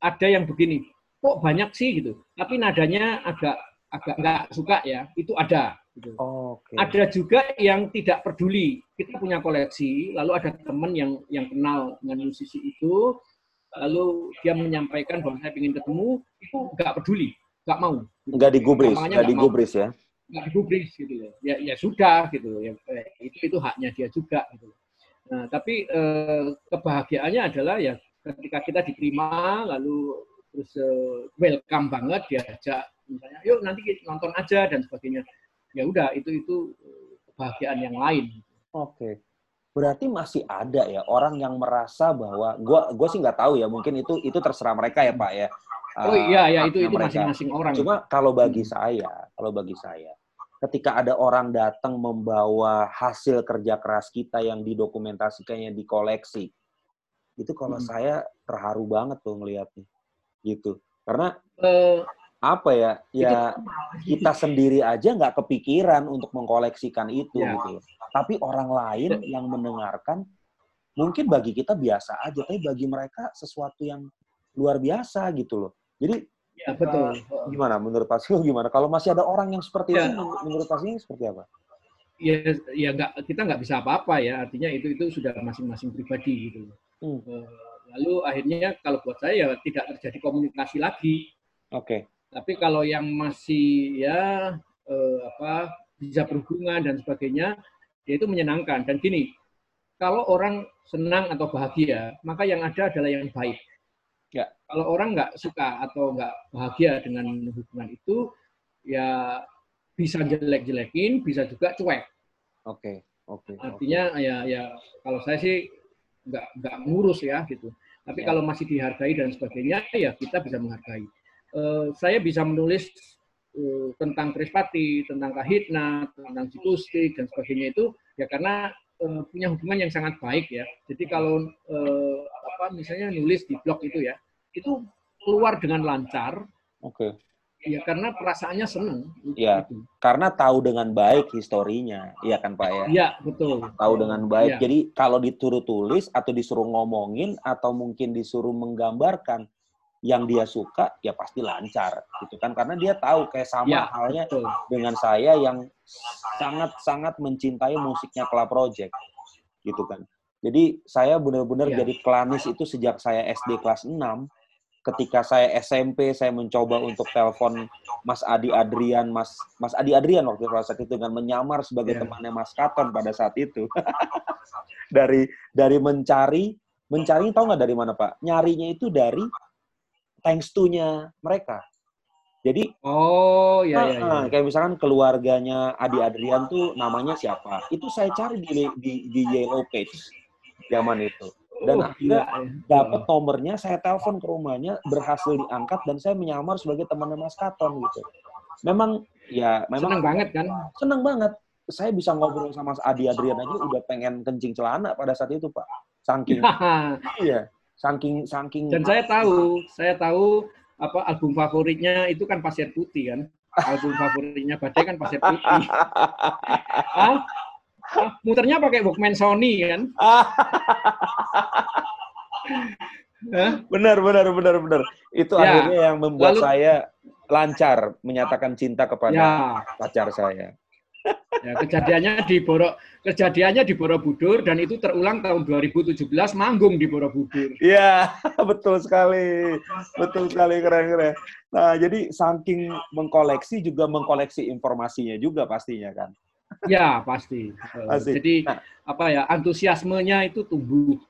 ada yang begini kok banyak sih gitu tapi nadanya agak agak nggak suka ya itu ada Gitu. Oh, okay. Ada juga yang tidak peduli. Kita punya koleksi, lalu ada teman yang yang kenal dengan musisi itu, lalu dia menyampaikan bahwa saya ingin ketemu, itu nggak peduli, nggak mau. Nggak digubris, nggak digubris ya? Nggak digubris gitu ya. Ya, ya sudah gitu. Ya, eh, itu itu haknya dia juga gitu. Nah, tapi eh, kebahagiaannya adalah ya ketika kita diterima, lalu terus eh, welcome banget diajak misalnya, yuk nanti nonton aja dan sebagainya ya udah itu itu eh, kebahagiaan yang lain. Oke. Berarti masih ada ya orang yang merasa bahwa gua gua sih nggak tahu ya mungkin itu itu terserah mereka ya Pak ya. Oh iya ya itu itu masing-masing orang. Cuma kalau bagi hmm. saya, kalau bagi saya ketika ada orang datang membawa hasil kerja keras kita yang didokumentasikannya di koleksi itu kalau hmm. saya terharu banget tuh ngelihatnya gitu. Karena uh, apa ya ya kita sendiri aja nggak kepikiran untuk mengkoleksikan itu ya. gitu tapi orang lain yang mendengarkan mungkin bagi kita biasa aja tapi bagi mereka sesuatu yang luar biasa gitu loh. Jadi ya, betul. uh, gimana? Menurut Pak Sil gimana? Kalau masih ada orang yang seperti ya. itu menurut Pak Sil seperti apa? Ya ya nggak kita nggak bisa apa-apa ya. Artinya itu itu sudah masing-masing pribadi gitu hmm. Eh, lalu akhirnya kalau buat saya ya tidak terjadi komunikasi lagi oke okay tapi kalau yang masih ya eh, apa bisa berhubungan dan sebagainya, ya itu menyenangkan. Dan gini, kalau orang senang atau bahagia, maka yang ada adalah yang baik. Ya, kalau orang nggak suka atau nggak bahagia dengan hubungan itu, ya bisa jelek-jelekin, bisa juga cuek. Oke, okay, oke. Okay, Artinya okay. ya ya kalau saya sih nggak nggak ngurus ya gitu. Tapi ya. kalau masih dihargai dan sebagainya, ya kita bisa menghargai. Eh, saya bisa menulis uh, tentang Krispati, tentang Kahitna, tentang Cikustik dan sebagainya itu ya karena uh, punya hubungan yang sangat baik ya. Jadi kalau uh, apa misalnya nulis di blog itu ya, itu keluar dengan lancar. Oke. Okay. Ya karena perasaannya senang. Iya. Karena tahu dengan baik historinya, iya kan Pak ya? Iya betul. Tahu dengan baik. Ya. Jadi kalau dituruh tulis atau disuruh ngomongin atau mungkin disuruh menggambarkan, yang dia suka ya pasti lancar gitu kan karena dia tahu kayak sama ya, halnya betul. dengan saya yang sangat-sangat mencintai musiknya Club Project gitu kan. Jadi saya benar-benar ya. jadi klanis itu sejak saya SD kelas 6 ketika saya SMP saya mencoba untuk telepon Mas Adi Adrian, Mas Mas Adi Adrian waktu saat itu dengan menyamar sebagai yeah. temannya Mas Katon pada saat itu. [laughs] dari dari mencari mencari tahu nggak dari mana Pak? Nyarinya itu dari thanks to-nya mereka. Jadi oh ya, ya, ya. kayak misalkan keluarganya Adi Adrian tuh namanya siapa? Itu saya cari di di, di Yellow Page zaman itu. Dan oh, akhirnya ya. dapat nomornya, saya telepon ke rumahnya, berhasil diangkat dan saya menyamar sebagai temannya Mas Katon gitu. Memang ya memang seneng banget kan? Seneng banget. Saya bisa ngobrol sama Adi Adrian aja udah pengen kencing celana pada saat itu, Pak. Saking [laughs] iya saking saking dan saya tahu saya tahu apa album favoritnya itu kan pasir putih kan album favoritnya badai kan pasir putih [laughs] ah, muternya pakai Walkman Sony kan benar, benar, benar, benar. Itu ya. akhirnya yang membuat Lalu, saya lancar menyatakan cinta kepada ya. pacar saya. Ya, kejadiannya di Boro, kejadiannya di Borobudur dan itu terulang tahun 2017 manggung di Borobudur. Iya, [laughs] betul sekali. Betul sekali keren-keren. Nah, jadi saking mengkoleksi juga mengkoleksi informasinya juga pastinya kan. Ya, pasti. pasti. Jadi nah, apa ya, antusiasmenya itu tumbuh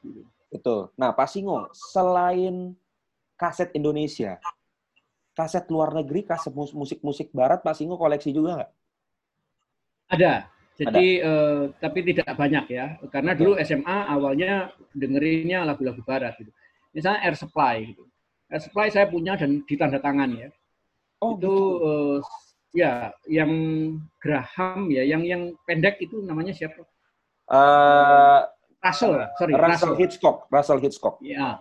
Betul. Nah, Pak Singo, selain kaset Indonesia, kaset luar negeri, kaset musik-musik barat, Pak Singo koleksi juga nggak? Ada. Jadi Ada. Eh, tapi tidak banyak ya. Karena dulu SMA awalnya dengerinnya lagu-lagu barat gitu. Misalnya Air Supply gitu. Air Supply saya punya dan ditanda tangan ya. Oh, itu gitu. eh, ya yang Graham ya, yang yang pendek itu namanya siapa? Uh, Russell, sorry, Russell, Russell Hitchcock, Russell Hitchcock. Ya.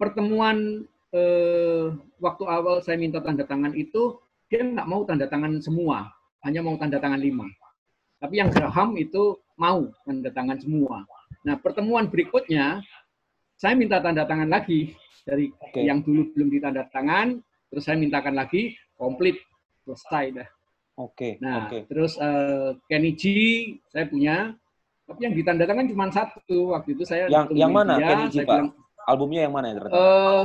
Pertemuan eh, waktu awal saya minta tanda tangan itu dia nggak mau tanda tangan semua, hanya mau tanda tangan lima. Tapi yang Graham itu mau tanda tangan semua. Nah pertemuan berikutnya saya minta tanda tangan lagi dari okay. yang dulu belum ditanda tangan, terus saya mintakan lagi komplit selesai dah. Oke. Okay. Nah okay. terus uh, Kenny G saya punya tapi yang ditandatangan cuma satu waktu itu saya. Yang yang mana? Dia, Kenny G, Pak? Bilang, Albumnya yang mana yang terdapat? Uh,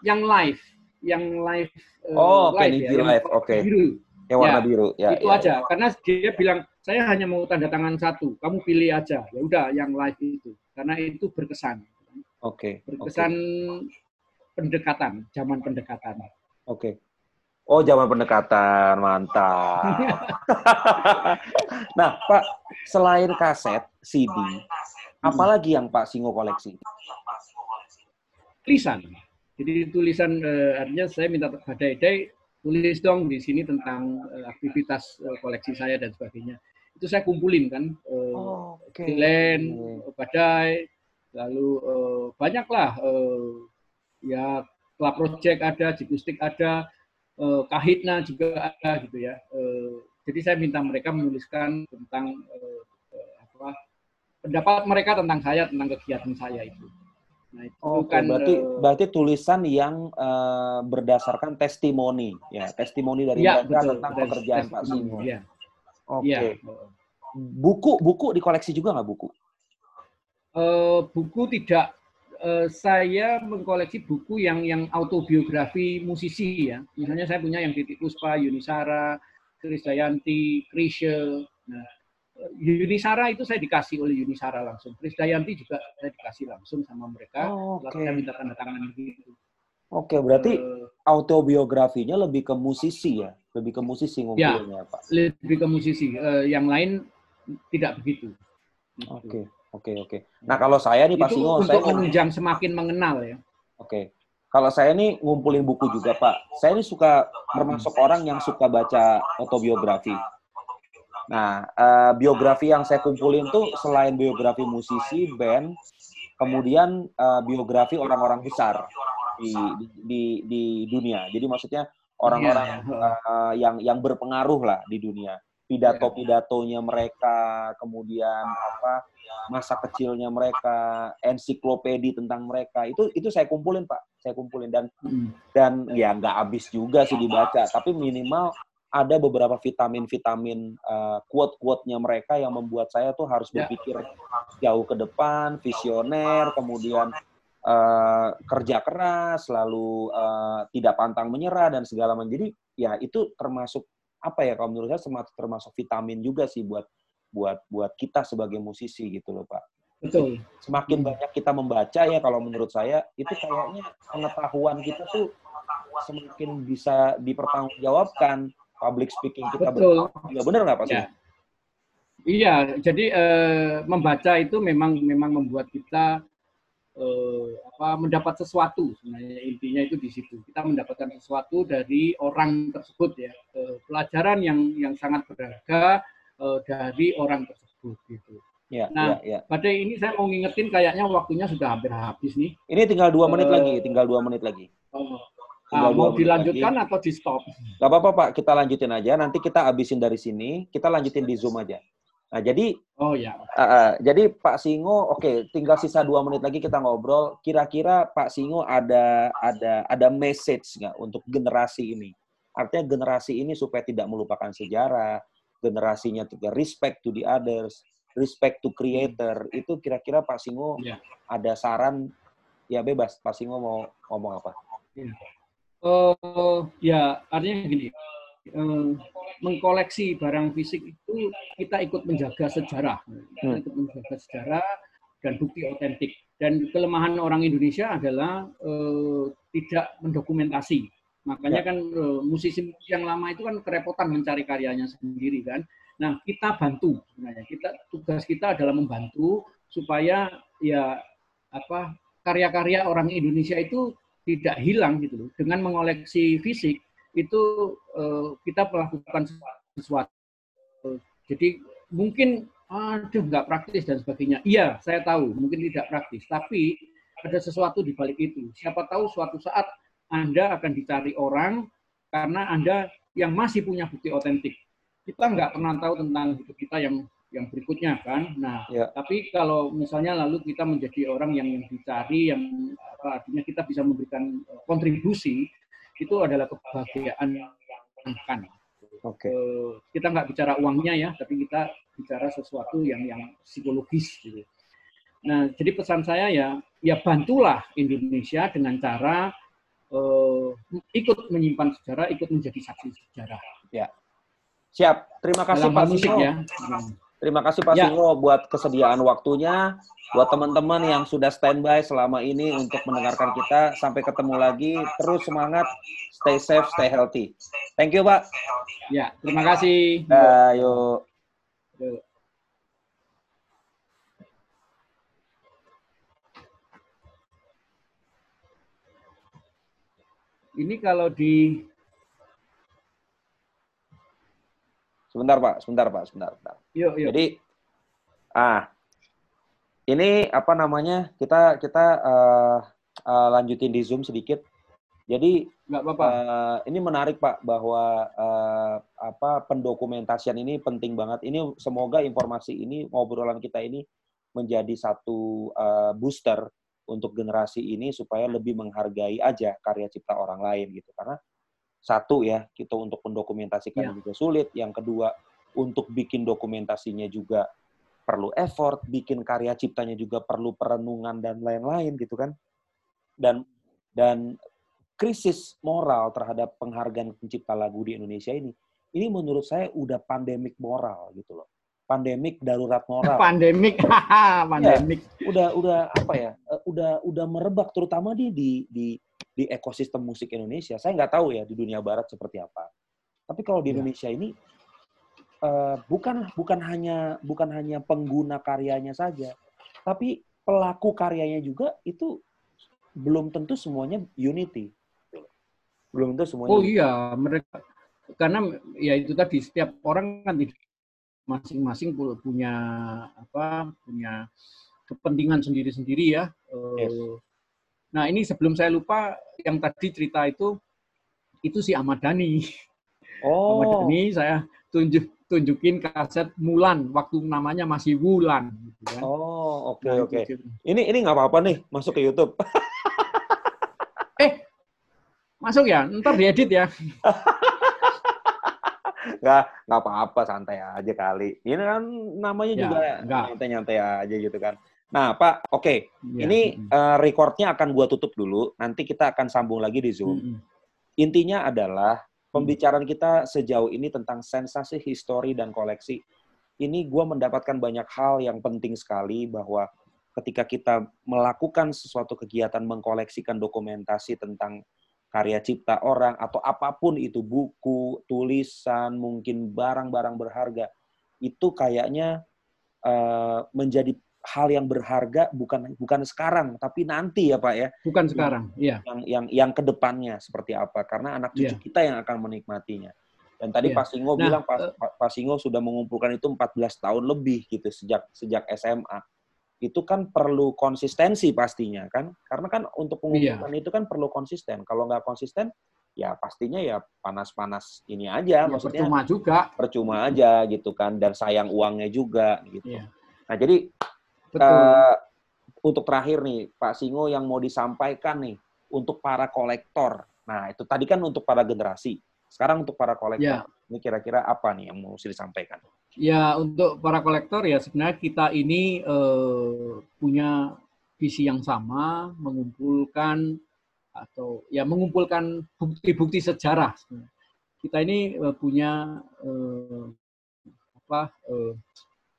yang live, yang live. Uh, oh, live Kenny G ya, live, oke. Okay. Biru. Yang warna ya, biru. Ya, itu ya, aja. Ya. Karena dia bilang saya hanya mau tanda tangan satu, kamu pilih aja. Ya udah, yang live itu. Karena itu berkesan. Oke. Okay. Berkesan okay. pendekatan, zaman pendekatan. Oke. Okay. Oh, zaman pendekatan, mantap. nah, Pak, selain kaset, CD, apalagi yang Pak Singo koleksi? Tulisan. Jadi tulisan eh, artinya saya minta pada Day tulis dong di sini tentang eh, aktivitas eh, koleksi saya dan sebagainya. Itu saya kumpulin kan, eh, oh, okay. Glenn, Badai, lalu eh, banyaklah eh, ya Club Project ada, Jikustik ada, uh, kahitna juga ada gitu ya. Uh, jadi saya minta mereka menuliskan tentang uh, apa pendapat mereka tentang saya tentang kegiatan saya itu. Nah, itu oh, kan berarti uh, berarti tulisan yang uh, berdasarkan testimoni ya, testimoni dari ya, mereka betul, tentang pekerjaan Pak Simo. Ya. Oke. Okay. Ya. Buku buku dikoleksi juga nggak buku? Uh, buku tidak uh, saya mengkoleksi buku yang yang autobiografi musisi ya. Misalnya saya punya yang Titik Puspa, Yunisara, Krisdayanti, Krisye. Nah, Yunisara itu saya dikasih oleh Yunisara langsung. Krisdayanti juga saya dikasih langsung sama mereka. Oh, okay. Saya minta tanda tangan gitu. Oke, okay, berarti uh, autobiografinya lebih ke musisi ya, lebih ke musisi ngumpulinnya, ya, Pak. Lebih ke musisi. Uh, yang lain tidak begitu. Oke. Okay. Oke, oke. Nah, kalau saya nih Pak Singo, untuk saya menunjang semakin mengenal ya. Oke. Kalau saya nih ngumpulin buku juga, Pak. Saya ini suka termasuk orang yang suka baca autobiografi. Nah, uh, biografi yang saya kumpulin tuh selain biografi musisi, band, kemudian uh, biografi orang-orang besar di, di di di dunia. Jadi maksudnya orang-orang uh, yang yang berpengaruh lah di dunia pidato-pidatonya mereka, kemudian apa masa kecilnya mereka, ensiklopedi tentang mereka itu itu saya kumpulin pak, saya kumpulin dan hmm. dan ya nggak habis juga sih dibaca, tapi minimal ada beberapa vitamin-vitamin uh, quote-quote-nya mereka yang membuat saya tuh harus ya. berpikir jauh ke depan, visioner, kemudian uh, kerja keras, lalu uh, tidak pantang menyerah dan segala macam. Jadi ya itu termasuk apa ya kalau menurut saya termasuk vitamin juga sih buat buat buat kita sebagai musisi gitu loh Pak. Betul. Semakin hmm. banyak kita membaca ya kalau menurut saya itu kayaknya pengetahuan kita tuh semakin bisa dipertanggungjawabkan public speaking kita Betul. Ya benar nggak Pak? Ya. Iya, jadi eh, membaca itu memang memang membuat kita eh, apa mendapat sesuatu sebenarnya intinya itu di situ kita mendapatkan sesuatu dari orang tersebut ya eh, pelajaran yang yang sangat berharga eh, dari orang tersebut gitu. Ya, nah, ya, ya. pada ini saya mau ngingetin kayaknya waktunya sudah hampir habis nih. Ini tinggal dua menit uh, lagi, tinggal dua menit lagi. Oh, nah, mau dilanjutkan lagi. atau di stop? Gak apa-apa Pak, kita lanjutin aja. Nanti kita habisin dari sini, kita lanjutin di Zoom aja. Nah, jadi Oh ya. uh, jadi Pak Singo, oke, okay, tinggal sisa dua menit lagi kita ngobrol. Kira-kira Pak Singo ada ada ada message nggak untuk generasi ini? Artinya generasi ini supaya tidak melupakan sejarah, generasinya juga respect to the others, respect to creator. Itu kira-kira Pak Singo ya. ada saran? Ya bebas, Pak Singo mau ngomong apa? Ya. Uh, ya artinya gini, mengkoleksi barang fisik itu kita ikut menjaga sejarah, kita hmm. ikut menjaga sejarah dan bukti otentik. Dan kelemahan orang Indonesia adalah uh, tidak mendokumentasi. Makanya ya. kan uh, musisi yang lama itu kan kerepotan mencari karyanya sendiri kan. Nah kita bantu sebenarnya. Kita tugas kita adalah membantu supaya ya apa karya-karya orang Indonesia itu tidak hilang gitu loh. Dengan mengoleksi fisik itu uh, kita melakukan sesuatu. Jadi mungkin aduh nggak praktis dan sebagainya. Iya, saya tahu mungkin tidak praktis, tapi ada sesuatu di balik itu. Siapa tahu suatu saat Anda akan dicari orang karena Anda yang masih punya bukti otentik. Kita nggak pernah tahu tentang hidup kita yang yang berikutnya kan. Nah, ya. tapi kalau misalnya lalu kita menjadi orang yang, yang dicari, yang apa, artinya kita bisa memberikan kontribusi, itu adalah kebahagiaan kan. Oke. Okay. kita nggak bicara uangnya ya, tapi kita bicara sesuatu yang yang psikologis gitu. Nah, jadi pesan saya ya, ya bantulah Indonesia dengan cara uh, ikut menyimpan sejarah, ikut menjadi saksi sejarah. Ya. Siap. Terima kasih Dalam Pak Sino. Ya. Terima kasih Pak ya. Singo buat kesediaan waktunya, buat teman-teman yang sudah standby selama ini untuk mendengarkan kita. Sampai ketemu lagi, terus semangat, stay safe, stay healthy. Thank you Pak. Ya, terima kasih. Ayo. yuk. Ini kalau di Sebentar Pak, sebentar Pak, sebentar. sebentar. Yuk, yuk. Jadi, ah, ini apa namanya? Kita kita uh, uh, lanjutin di Zoom sedikit. Jadi, nggak apa-apa. Uh, ini menarik Pak bahwa uh, apa pendokumentasian ini penting banget. Ini semoga informasi ini ngobrolan kita ini menjadi satu uh, booster untuk generasi ini supaya lebih menghargai aja karya cipta orang lain gitu. Karena satu ya kita untuk mendokumentasikan ya. juga sulit yang kedua untuk bikin dokumentasinya juga perlu effort bikin karya ciptanya juga perlu perenungan dan lain-lain gitu kan dan dan krisis moral terhadap penghargaan pencipta lagu di Indonesia ini ini menurut saya udah pandemik moral gitu loh pandemik darurat moral [laughs] pandemik [laughs] pandemik ya, udah udah apa ya eh, udah udah merebak terutama di di di di ekosistem musik Indonesia. Saya nggak tahu ya di dunia barat seperti apa. Tapi kalau di ya. Indonesia ini uh, bukan bukan hanya bukan hanya pengguna karyanya saja, tapi pelaku karyanya juga itu belum tentu semuanya unity. Belum tentu semuanya. Oh iya, mereka karena ya itu tadi setiap orang kan masing-masing punya apa punya kepentingan sendiri-sendiri ya. Yes. Eh, Nah ini sebelum saya lupa yang tadi cerita itu itu si Ahmad Dhani. Oh. Ahmad Dhani saya tunjuk tunjukin kaset Mulan waktu namanya masih Wulan. Gitu kan. Oh oke okay, nah, oke. Okay. Ini ini nggak apa-apa nih masuk ke YouTube. [laughs] eh masuk ya ntar diedit ya. [laughs] nggak nggak apa-apa santai aja kali. Ini kan namanya ya, juga nyantai-nyantai aja gitu kan. Nah, Pak, oke. Okay. Ya. Ini uh, recordnya akan gua tutup dulu. Nanti kita akan sambung lagi di Zoom. -hmm. Intinya adalah pembicaraan kita sejauh ini tentang sensasi histori dan koleksi. Ini gua mendapatkan banyak hal yang penting sekali bahwa ketika kita melakukan sesuatu kegiatan mengkoleksikan dokumentasi tentang karya cipta orang atau apa pun itu buku, tulisan, mungkin barang-barang berharga, itu kayaknya uh, menjadi hal yang berharga bukan bukan sekarang tapi nanti ya Pak ya. Bukan sekarang, iya. Yang yang yang ke depannya seperti apa karena anak cucu yeah. kita yang akan menikmatinya. Dan tadi yeah. Pak Singo nah, bilang Pak, uh, Pak Singo sudah mengumpulkan itu 14 tahun lebih gitu sejak sejak SMA. Itu kan perlu konsistensi pastinya kan. Karena kan untuk iya. mengumpulkan yeah. itu kan perlu konsisten. Kalau nggak konsisten ya pastinya ya panas-panas ini aja, Ya, maksudnya percuma juga. percuma aja gitu kan dan sayang uangnya juga gitu. Iya. Nah jadi Betul. eh, untuk terakhir nih Pak Singo yang mau disampaikan nih untuk para kolektor. Nah itu tadi kan untuk para generasi. Sekarang untuk para kolektor. Ya. Ini kira-kira apa nih yang mau disampaikan? Ya, untuk para kolektor ya sebenarnya kita ini eh, punya visi yang sama, mengumpulkan atau ya mengumpulkan bukti-bukti sejarah. sebenarnya. Kita ini eh, punya eh, apa? eh,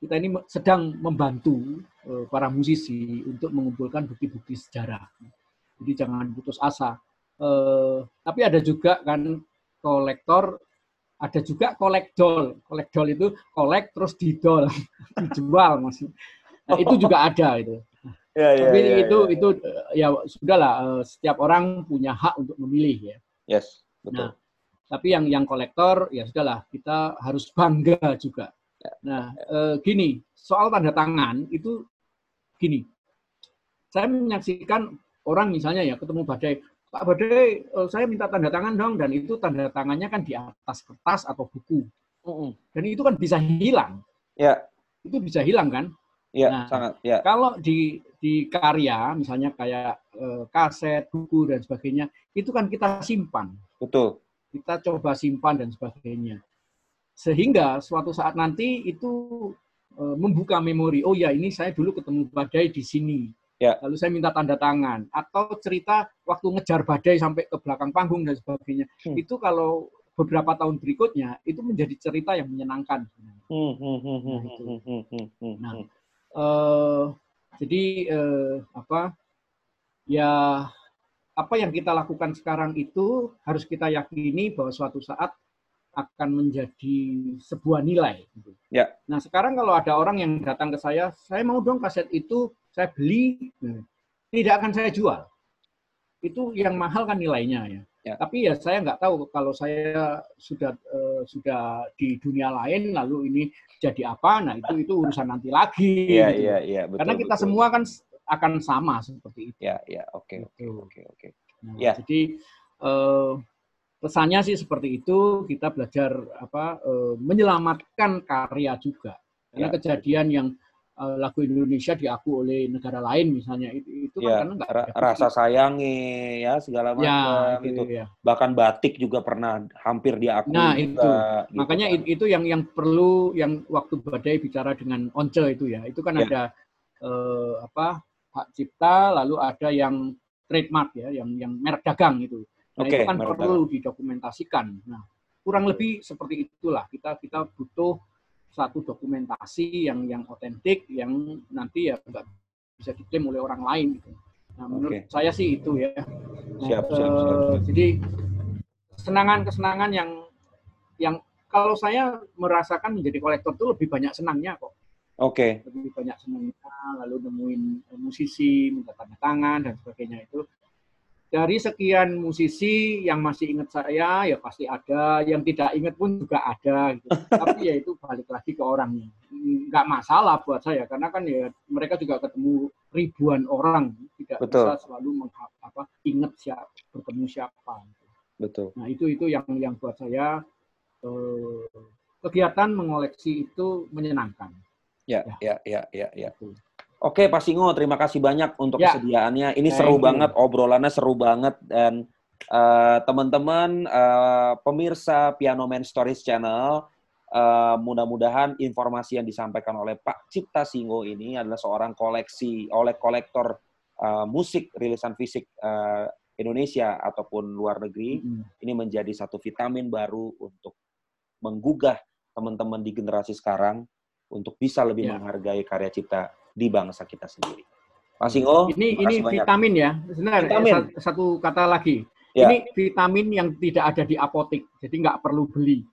kita ini sedang membantu eh, para musisi untuk mengumpulkan bukti-bukti sejarah. Jadi jangan putus asa. Eh, tapi ada juga kan kolektor ada juga kolektol. Kolektol itu kolek terus didol, [laughs] dijual maksud. Nah, itu juga ada itu. Ya, Tapi itu itu eh, ya sudahlah eh, setiap orang punya hak untuk memilih ya. Yes, betul. Nah, tapi yang yang kolektor ya sudahlah kita harus bangga juga. Nah, eh, gini, soal tanda tangan itu gini. Saya menyaksikan orang misalnya ya ketemu badai, Pak Badai, eh, saya minta tanda tangan dong dan itu tanda tangannya kan di atas kertas atau buku. Mm-mm. Dan itu kan bisa hilang. Ya, Itu bisa hilang kan? ya, Nah. sangat. Ya, Kalau di di karya misalnya kayak eh, kaset, buku dan sebagainya, itu kan kita simpan. betul. kita coba simpan dan sebagainya. Sehingga suatu saat nanti itu eh, membuka memori, oh ya ini saya dulu ketemu badai di sini. Ya. Lalu saya minta tanda tangan. Atau cerita waktu ngejar badai sampai ke belakang panggung dan sebagainya. Hmm. Itu kalau beberapa tahun berikutnya, itu menjadi cerita yang menyenangkan. Hmm, hmm, hmm, hmm, Nah, itu. hmm, hmm, hmm, hmm, Nah. Eh, jadi eh, apa ya apa yang kita lakukan sekarang itu harus kita yakini bahwa suatu saat akan menjadi sebuah nilai. gitu. Ya. Nah sekarang kalau ada orang yang datang ke saya, saya mau dong kaset itu, saya beli, nah, tidak akan saya jual. Itu yang mahal kan nilainya ya. Ya. Tapi ya saya nggak tahu kalau saya sudah eh, sudah di dunia lain lalu ini jadi apa, nah itu itu urusan nanti lagi. Iya, gitu. iya, iya, betul. Karena kita betul. semua kan akan sama seperti itu. Ya, ya, oke, oke, Gitu. oke, oke. Nah, Ya. Jadi eh, pesannya sih seperti itu. Kita belajar apa eh, menyelamatkan karya juga. Karena Ya. kejadian yang eh, lagu Indonesia diaku oleh negara lain misalnya itu itu Ya, kan karena nggak ra- ada bukti. rasa sayangi ya segala ya macam itu, itu. ya. Bahkan batik juga pernah hampir diakui Nah, juga, itu. gitu Makanya kan. it- itu yang yang perlu yang waktu badai bicara dengan Once itu ya. Itu kan Ya. ada eh, apa hak cipta lalu ada yang trademark ya, yang yang merek dagang itu. Nah, Oke, itu kan perlu didokumentasikan. Nah, kurang lebih seperti itulah kita kita butuh satu dokumentasi yang yang otentik yang nanti ya nggak bisa diklaim oleh orang lain gitu. Nah, menurut Oke. saya sih itu ya. Nah, Siap, siap, siap, eh, siap. Jadi kesenangan-kesenangan yang yang kalau saya merasakan menjadi kolektor itu lebih banyak senangnya kok. Oke, Lebih banyak senangnya lalu nemuin musisi, minta tanda tangan dan sebagainya itu. Dari sekian musisi yang masih ingat saya ya pasti ada, yang tidak ingat pun juga ada gitu. [laughs] Tapi ya itu balik lagi ke orangnya. Nggak masalah buat saya karena kan ya mereka juga ketemu ribuan orang, tidak Betul. bisa selalu apa ingat siapa bertemu siapa. betul. Nah itu itu yang yang buat saya eh, kegiatan mengoleksi itu menyenangkan. Ya, Ya. ya, ya, ya, ya. Betul. Oke, Pak Singo, terima kasih banyak untuk Ya. kesediaannya. Ini Thank seru you. banget, obrolannya seru banget dan eh, teman-teman eh, pemirsa Piano Man Stories Channel, eh, mudah-mudahan informasi yang disampaikan oleh Pak Cipta Singo ini adalah seorang koleksi oleh kolektor eh, musik rilisan fisik eh, Indonesia ataupun luar negeri Mm. ini menjadi satu vitamin baru untuk menggugah teman-teman di generasi sekarang untuk bisa lebih Ya. menghargai karya cipta di bangsa kita sendiri. Mas Singo, ini ini banyak. vitamin ya. Sebentar Vitamin. sa- satu kata lagi. Ya. Ini vitamin yang tidak ada di apotek, jadi nggak perlu beli.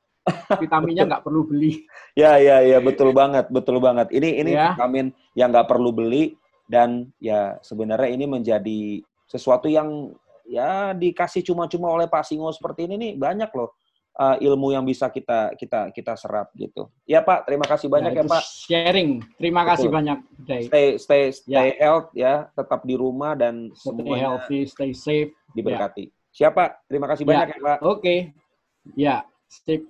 Vitaminnya nggak perlu beli. [laughs] Ya, ya, ya, betul banget, betul banget. Ini ini Ya. vitamin yang nggak perlu beli dan ya sebenarnya ini menjadi sesuatu yang ya dikasih cuma-cuma oleh Pak Singo seperti ini nih banyak loh uh, ilmu yang bisa kita kita kita serap gitu. Ya Pak, terima kasih banyak ya, itu Pak. Sharing. Terima kasih Betul. banyak, Day. Stay stay stay health ya, tetap di rumah dan Stay semuanya healthy, stay safe. diberkati. Siapa? Terima kasih Ya. banyak ya Pak. Oke. Ya, sip.